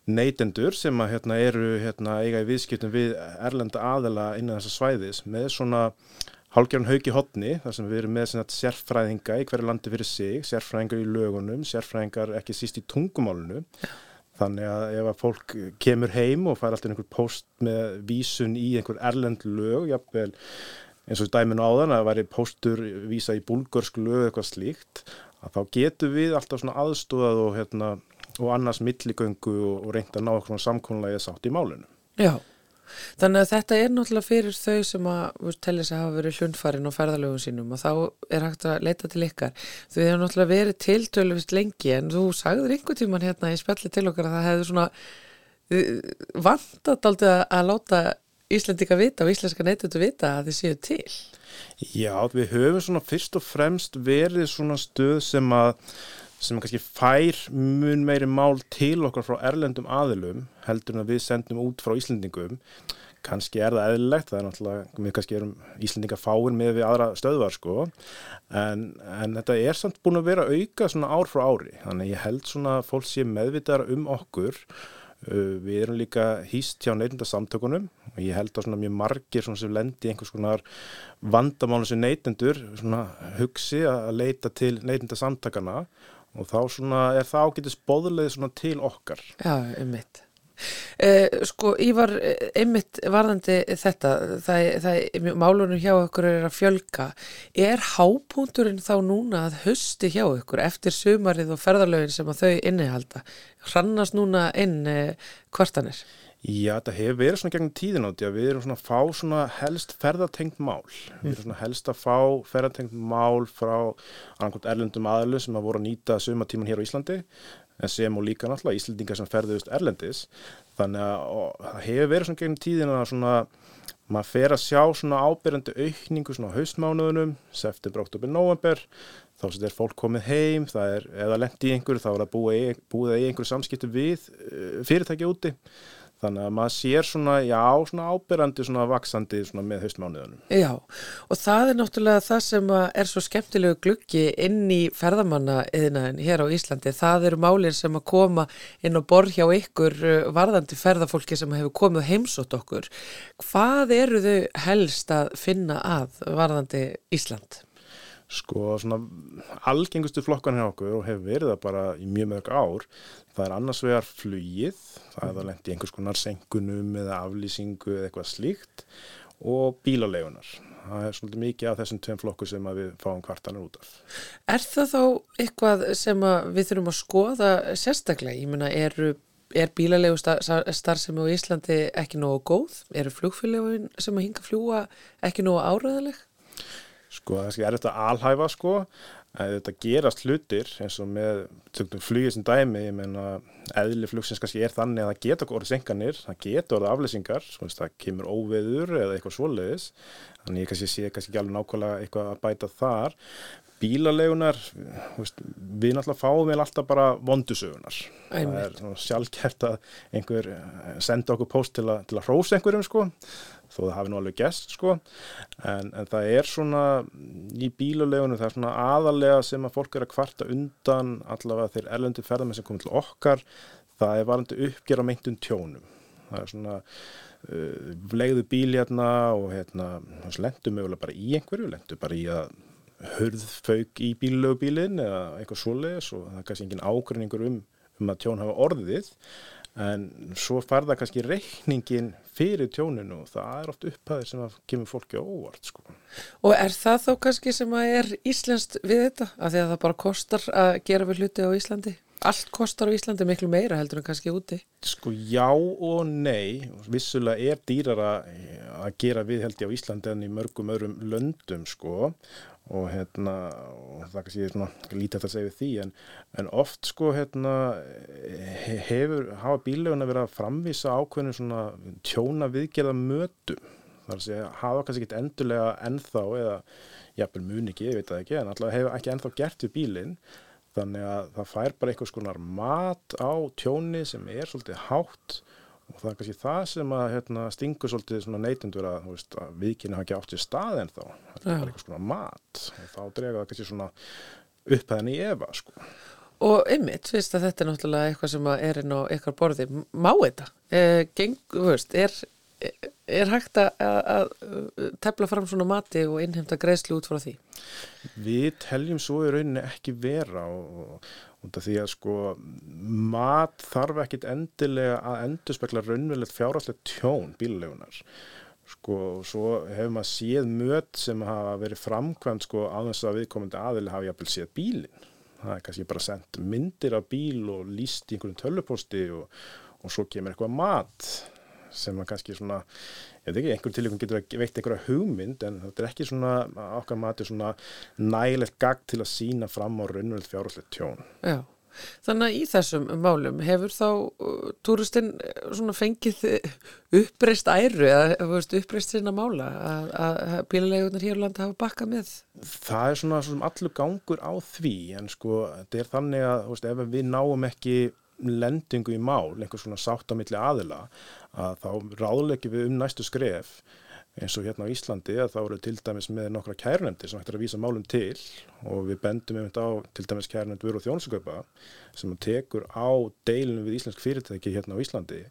S8: neytendur sem að hérna, eru hérna, eiga í viðskiptum við erlenda aðela innan þessa svæðis með svona hálfgerðan hauki hotni þar sem við erum með sérfræðinga í hverju landi fyrir sig, sérfræðingar í lögunum, sérfræðingar ekki síst í tungumálunu. Þannig að ef að fólk kemur heim og fær alltaf einhver post með vísun í einhver erlend lög, jafnvel eins og dæminu áðan að það væri póstur vísa í búlgörsk lög eitthvað slíkt, að þá getur við alltaf svona aðstúðað og, hérna, og annars milligöngu og, og reynda að ná eitthvað samkónlega sátt í málinu.
S2: Já, þannig að þetta er náttúrulega fyrir þau sem að telja sig að hafa verið hlundfarin og ferðalögum sínum og þá er hægt að leita til ykkar. Þau hefur náttúrulega verið tiltöluvist lengi en þú sagður einhver tíman hérna í spjalli til okkar að það hefur svona vantat aldrei að láta Íslandika vita og íslenska neytundu vita að þið séu til.
S8: Já, við höfum svona fyrst og fremst verið svona stöð sem að sem kannski fær mun meiri mál til okkar frá erlendum aðilum heldur en að við sendum út frá Íslandingum kannski er það eðlilegt, það er náttúrulega við kannski erum Íslandinga fáin með við aðra stöðvar sko. En, en þetta er samt búin að vera auka svona ár frá ári, þannig ég held svona fólk sé meðvitaðar um okkur. Uh, við erum líka hýst hjá neytundasamtökunum og ég held að mjög margir sem lendi einhvers konar vandamálu sem neytendur hugsi að leita til neytundasamtökana og þá er það ágætið spóðulegð til okkar.
S2: Já, um mitt. Eh, sko Ívar einmitt varðandi þetta það, það, málunum hjá okkur er að fjölka er hápúnturinn þá núna að hösti hjá okkur eftir sumarið og ferðarlögin sem að þau innihalda hrannast núna inn eh, kvartanir?
S8: Já, þetta hefur verið svona gegn tíðin átti að við erum svona að fá svona helst ferðartengt mál. Við erum svona helst að fá ferðartengt mál frá annarkot erlendum aðlu sem að voru að nýta sumatíman hér á Íslandi en sem og líka náttúrulega Íslandingar sem ferðuðust erlendis. Þannig að það hefur verið svona gegnum tíðina svona maður fer að sjá svona ábyrjandi aukningu svona á haustmánuðunum, september, oktober, november þá sem er fólk komið heim það er, eða lendi í einhverju, þá er það búið, búið í einhverju samskiptu við eh, fyrirtæki úti Þannig að maður sér svona, já, svona ábyrrandi, svona vaksandi svona með haustmánuðunum.
S2: Já, og það er náttúrulega það sem er svo skemmtilegu gluggi inn í ferðamanna eðinaðin hér á Íslandi. Það eru málir sem að koma inn og borð hjá ykkur uh, varðandi ferðafólki sem hefur komið heimsótt okkur. Hvað eru þau helst að finna að varðandi Ísland?
S8: Sko, svona algengustu flokkan hjá okkur og hefur verið það bara í mjög mörg ár Það er annars vegar flugið, það er að lendi einhvers konar senkunum eða aflýsingu eða eitthvað slíkt og bílalegunar. Það er svolítið mikið af þessum tveim flokku sem við fáum kvartanir út af.
S2: Er það þá eitthvað sem við þurfum að skoða sérstaklega? Ég menna, er, er bílalegu starfsemi á Íslandi ekki nógu góð? Eru flugfélagin sem að hinga fljúa ekki nógu áraðaleg?
S8: Sko, það er þetta alhæfa sko. Að þetta gerast hlutir eins og með flugið sem dæmi, ég meina eðli flugsins kannski er þannig að það geta orðið senkanir, það geta orðið afleysingar það kemur óveður eða eitthvað svoleiðis. Þannig ég kannski sé kannski ekki alveg nákvæmlega eitthvað að bæta þar. Bílalegunar við náttúrulega fáum við alltaf bara vondusögunar það er sjálfgeft að einhver eh, senda okkur post til að, til að hrósa einhverjum sko þó það hafi nú alveg gæst sko. En, en það er svona í bílulegunum það er svona aðalega sem að fólk er að kvarta undan allavega þeir erlendi ferðarmenn sem komið til okkar það er varandi uppgjör á meintun tjónum. Það er svona uh, legðu bíl hérna og hérna lendu mögulega bara í einhverju lendu bara í að hörðfauk í bílögubílin eða eitthvað svoleiðis og það er kannski engin ágrinningur um, um að tjón hafa orðið en svo farða kannski reikningin fyrir tjóninu og það er oft upphæðir sem að kemur fólki óvart sko.
S2: Og er það þá kannski sem að er íslenskt við þetta? Af því að það bara kostar að gera við hluti á Íslandi? Allt kostar á Íslandi miklu meira heldur en kannski úti.
S8: Sko já og nei, vissulega er dýrara að gera við held ég á Íslandi en í mörgum öðrum löndum sko. Og hérna, og það kannski er svona lítið að segja við því en, en oft sko hérna he- hefur, hafa bílleguna verið að framvísa ákveðinu svona tjóna viðgerða mötum þar að segja, hafa kannski ekki endurlega ennþá eða jafnvel mun ekki, ég veit það ekki, en allavega hefur ekki ennþá gert við bílinn þannig að það fær bara einhvers konar mat á tjóni sem er svolítið hátt og það er kannski það sem að hérna, stingur svolítið svona neytendur að, að viðkynna hafa ekki átt sér stað en þá það er einhvers konar mat og þá drega það kannski svona upphæðan í efa sko.
S2: Og ymmit, fyrst að þetta er náttúrulega eitthvað sem er inn á ykkar borði, má þetta? E, geng, veist, er, er hægt að, að tefla fram svona mati og innheimta greiðslu út frá því?
S8: Við teljum svo í rauninni ekki vera og, og því að sko mat þarf ekkit endilega að endurspekla raunverulegt fjárhastlegt tjón bílulegunar sko og svo hefur maður séð möt sem hafa verið framkvæmt sko á þess að viðkomandi aðili hafi jafnvel séð bílinn. Það er kannski bara sendt myndir af bíl og líst í einhverjum töluposti og, og svo kemur eitthvað mat sem að kannski svona, ég veit ekki, einhverjum tilíkum getur að veitt einhverja hugmynd en þetta er ekki svona, okkar mati svona nægilegt gagd til að sína fram á raunverulegt fjárhaldslegt tjón.
S2: Já, þannig að í þessum málum hefur þá uh, túristinn uh, svona fengið [laughs] uppreist æru eða veist, uppreist sinna mála að, að bílulegunar hér á landi hafa bakkað með?
S8: Það er svona, svona allur gangur á því en sko, þetta er þannig að veist, ef við náum ekki lendingu í mál, einhvers svona sátt á milli aðila að þá ráðleggjum við um næstu skref eins og hérna á Íslandi að þá eru til dæmis með nokkra kærnefndir sem hættir að vísa málum til og við bendum einmitt á til dæmis kærnefnd vöru og þjónusökaupa sem tekur á deilinu við íslensk fyrirtæki hérna á Íslandi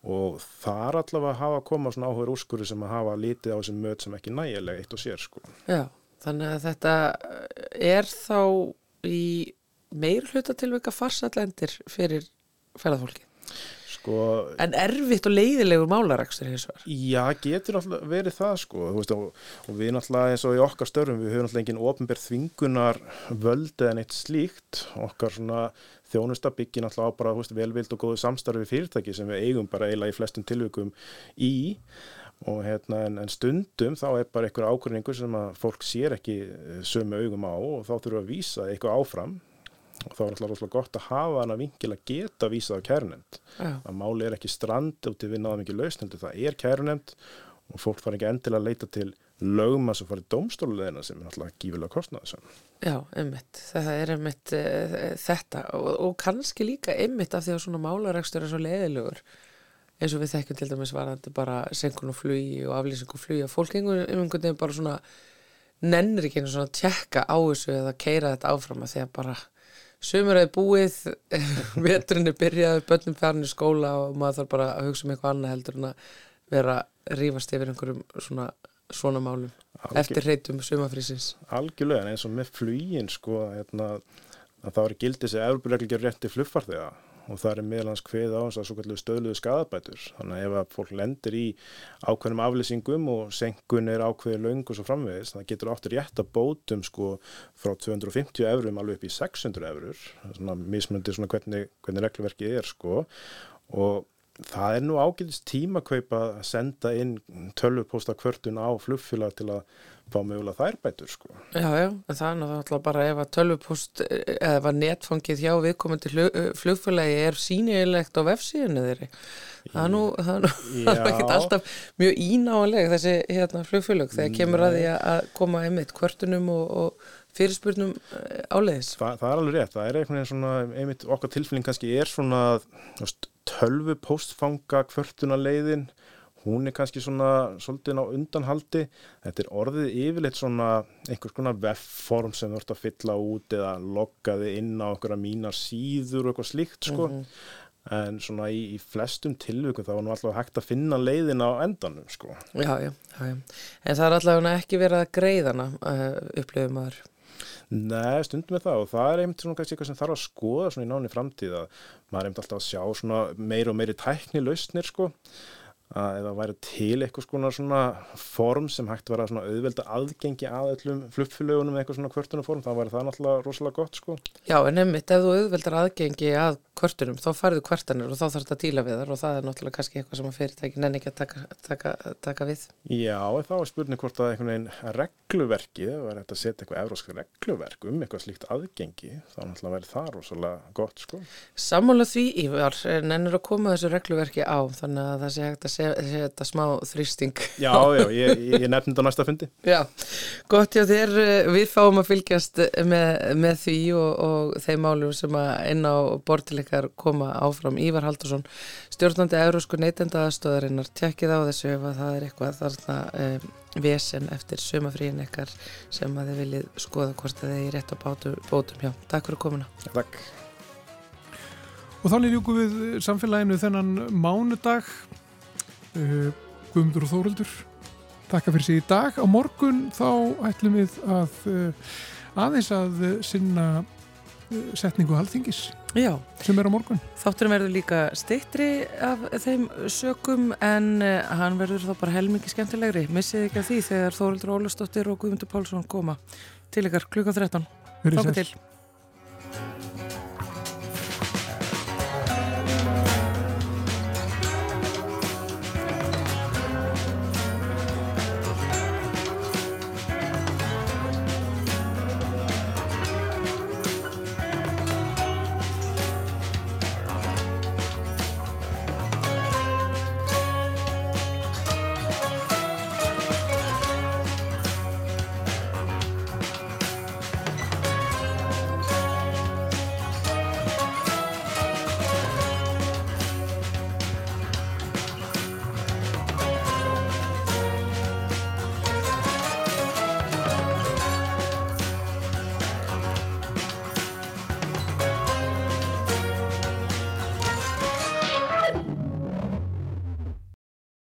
S8: og þar allavega hafa að koma svona áhugur úrskurri sem að hafa lítið á þessum möt sem ekki nægilega eitt og sér sko.
S2: Já, þannig að þetta er þá í meir hluta tilvika farsallendir fyrir ferðarfólki.
S8: Sko,
S2: En erfitt og leiðilegur málarakstur hins vegar.
S8: Já, getur náttúrulega verið það sko veist, og, og við náttúrulega eins og í okkar störfum við höfum náttúrulega engin ofnbér þvingunar völd eða neitt slíkt okkar svona þjónusta byggir náttúrulega á bara veist, velvild og góðu samstarfi fyrirtæki sem við eigum bara eiginlega í flestum tilvikum í og hérna en, en stundum þá er bara einhver ákvörningur sem að fólk sér ekki eh, sömu augum á og þá þurfum við að vísa eitthvað áfram og þá er alltaf rosalega gott að hafa hana vingil að geta vísað á kærnefnd
S2: Já,
S8: að máli er ekki strand út í við náðum ekki lausn heldur það er kærunemnd og fólk fara ekki endilega að leita til lögma sem farið dómstólulegina sem er náttúrulega gífilega kostnaðisum.
S2: já, einmitt. Það er einmitt uh, þetta og, og kannski líka einmitt af því að svona málarakstur er svo leiðilegur eins og við þekkjum til dæmis varandi bara senkun og flugi og aflýsing og flugi að fólk einhvern veginn bara svona nennir ekki einu svona að tjekka á þessu eða keira þetta áfram að því að bara Sumur hefur búið, [laughs] veturinn er byrjaði, börnum fjarnir skóla og maður þarf bara að hugsa um eitthvað annað heldur en að vera rífast yfir einhverjum svona, svona málum
S8: Algjör-
S2: eftir reytum sumafrísins.
S8: Algjörlega en eins og með flugin sko hérna, það er gildið sem Evropureglgjör rétti flugfarþega og það er meðlans kveð á þess að svo kallu stöðluðu skadabætur. Þannig að ef að fólk lendir í ákveðnum aflýsingum og senkun er ákveði löng og svo framvegis, það getur áttur rétt að bótum sko frá 250 eurum alveg upp í 600 eurur. Mismunandi svona hvernig, hvernig reglverkið er sko og það er nú ágætist tímakaup að senda inn tölvupósta kvörtun á flugfélag til að fá mögulega þær bætur sko.
S2: Já, já, það er náttúrulega bara ef að tölvupost eða netfangið hjá viðkomandi flugfélagi er sýnilegt á vefsíðinu þeirri. Það er nú, það er nú [laughs] er alltaf mjög ínáanleg þessi hérna, flugfélag þegar kemur að því að- koma einmitt kvörtunum og, og fyrirspurnum eh, áleiðis.
S8: Þa, það er alveg rétt, það er einhvern veginn svona einmitt okkar tilfinning kannski er svona þú veist, tölvupóstfanga kvörtunaleiðin hún er kannski svona svolítið á undanhaldi. Þetta er orðið yfirleitt svona einhvers konar webform sem þú ert að fylla út eða loggaði inn á okkur að mínar síður og eitthvað slíkt sko. En svona í, í flestum tilvikum þá var nú alltaf hægt að finna leiðin á endanum sko.
S2: Já, já, já. En það er allavega ekki verið að greiðana uh, upplifum maður.
S8: Nei, stundum með það og það er einmitt svona kannski eitthvað sem þarf að skoða svona í náni framtíð að maður er einmitt alltaf að sjá svona meiri og meiri tækni lausnir sko að það væri til eitthvað svona, svona form sem hægt var að auðvelda aðgengi að öllum flugfélagunum eitthvað svona kvörtunarform, þá væri það náttúrulega rosalega gott sko.
S2: Já, en einmitt, ef þú auðveldar aðgengi að kvörtunum, þá farðu kvörtanir og þá þarf þetta að díla við þar og það er náttúrulega kannski eitthvað sem að fyrirtækin enn ekki að taka, taka, taka við.
S8: Já, þá er spurning hvort að einhvern veginn regluverki, það var hægt að setja eitthvað evrósk regluverk um eitthvað slíkt aðgengi, þá náttúrulega væri það
S2: að setja smá þrýsting.
S8: Já, já, ég, ég nefndi þetta á næsta fundi.
S2: Já, gott já þér, við fáum að fylgjast með, með því og, og þeim málum sem að inn á bortileikar koma áfram. Ívar Haldursson, stjórnandi Eurósku neytendaðastöðarinnar, tjekkið á þessu ef að það er eitthvað þarna um, vesen eftir sömafríin ekkar sem að þið viljið skoða hvort það er rétt á bátum, bótum. Já, takk fyrir komuna.
S8: Já, takk.
S1: Og þannig ljúku við samfélaginu þennan mánudag. Uh, Guðmundur og Þóruldur Takka fyrir sig í dag. Á morgun þá ætlum við að uh, aðeins að sinna uh, setningu halþingis
S2: Já.
S1: sem er á morgun.
S2: Þátturum verður líka steittri af þeim sökum en hann verður þá bara helmingi skemmtilegri. Missið ekki að því þegar Þóruldur Ólastóttir og Guðmundur Pálsson koma til ykkar klukkan 13.
S1: Verið
S2: Þáka
S1: sæl.
S2: til.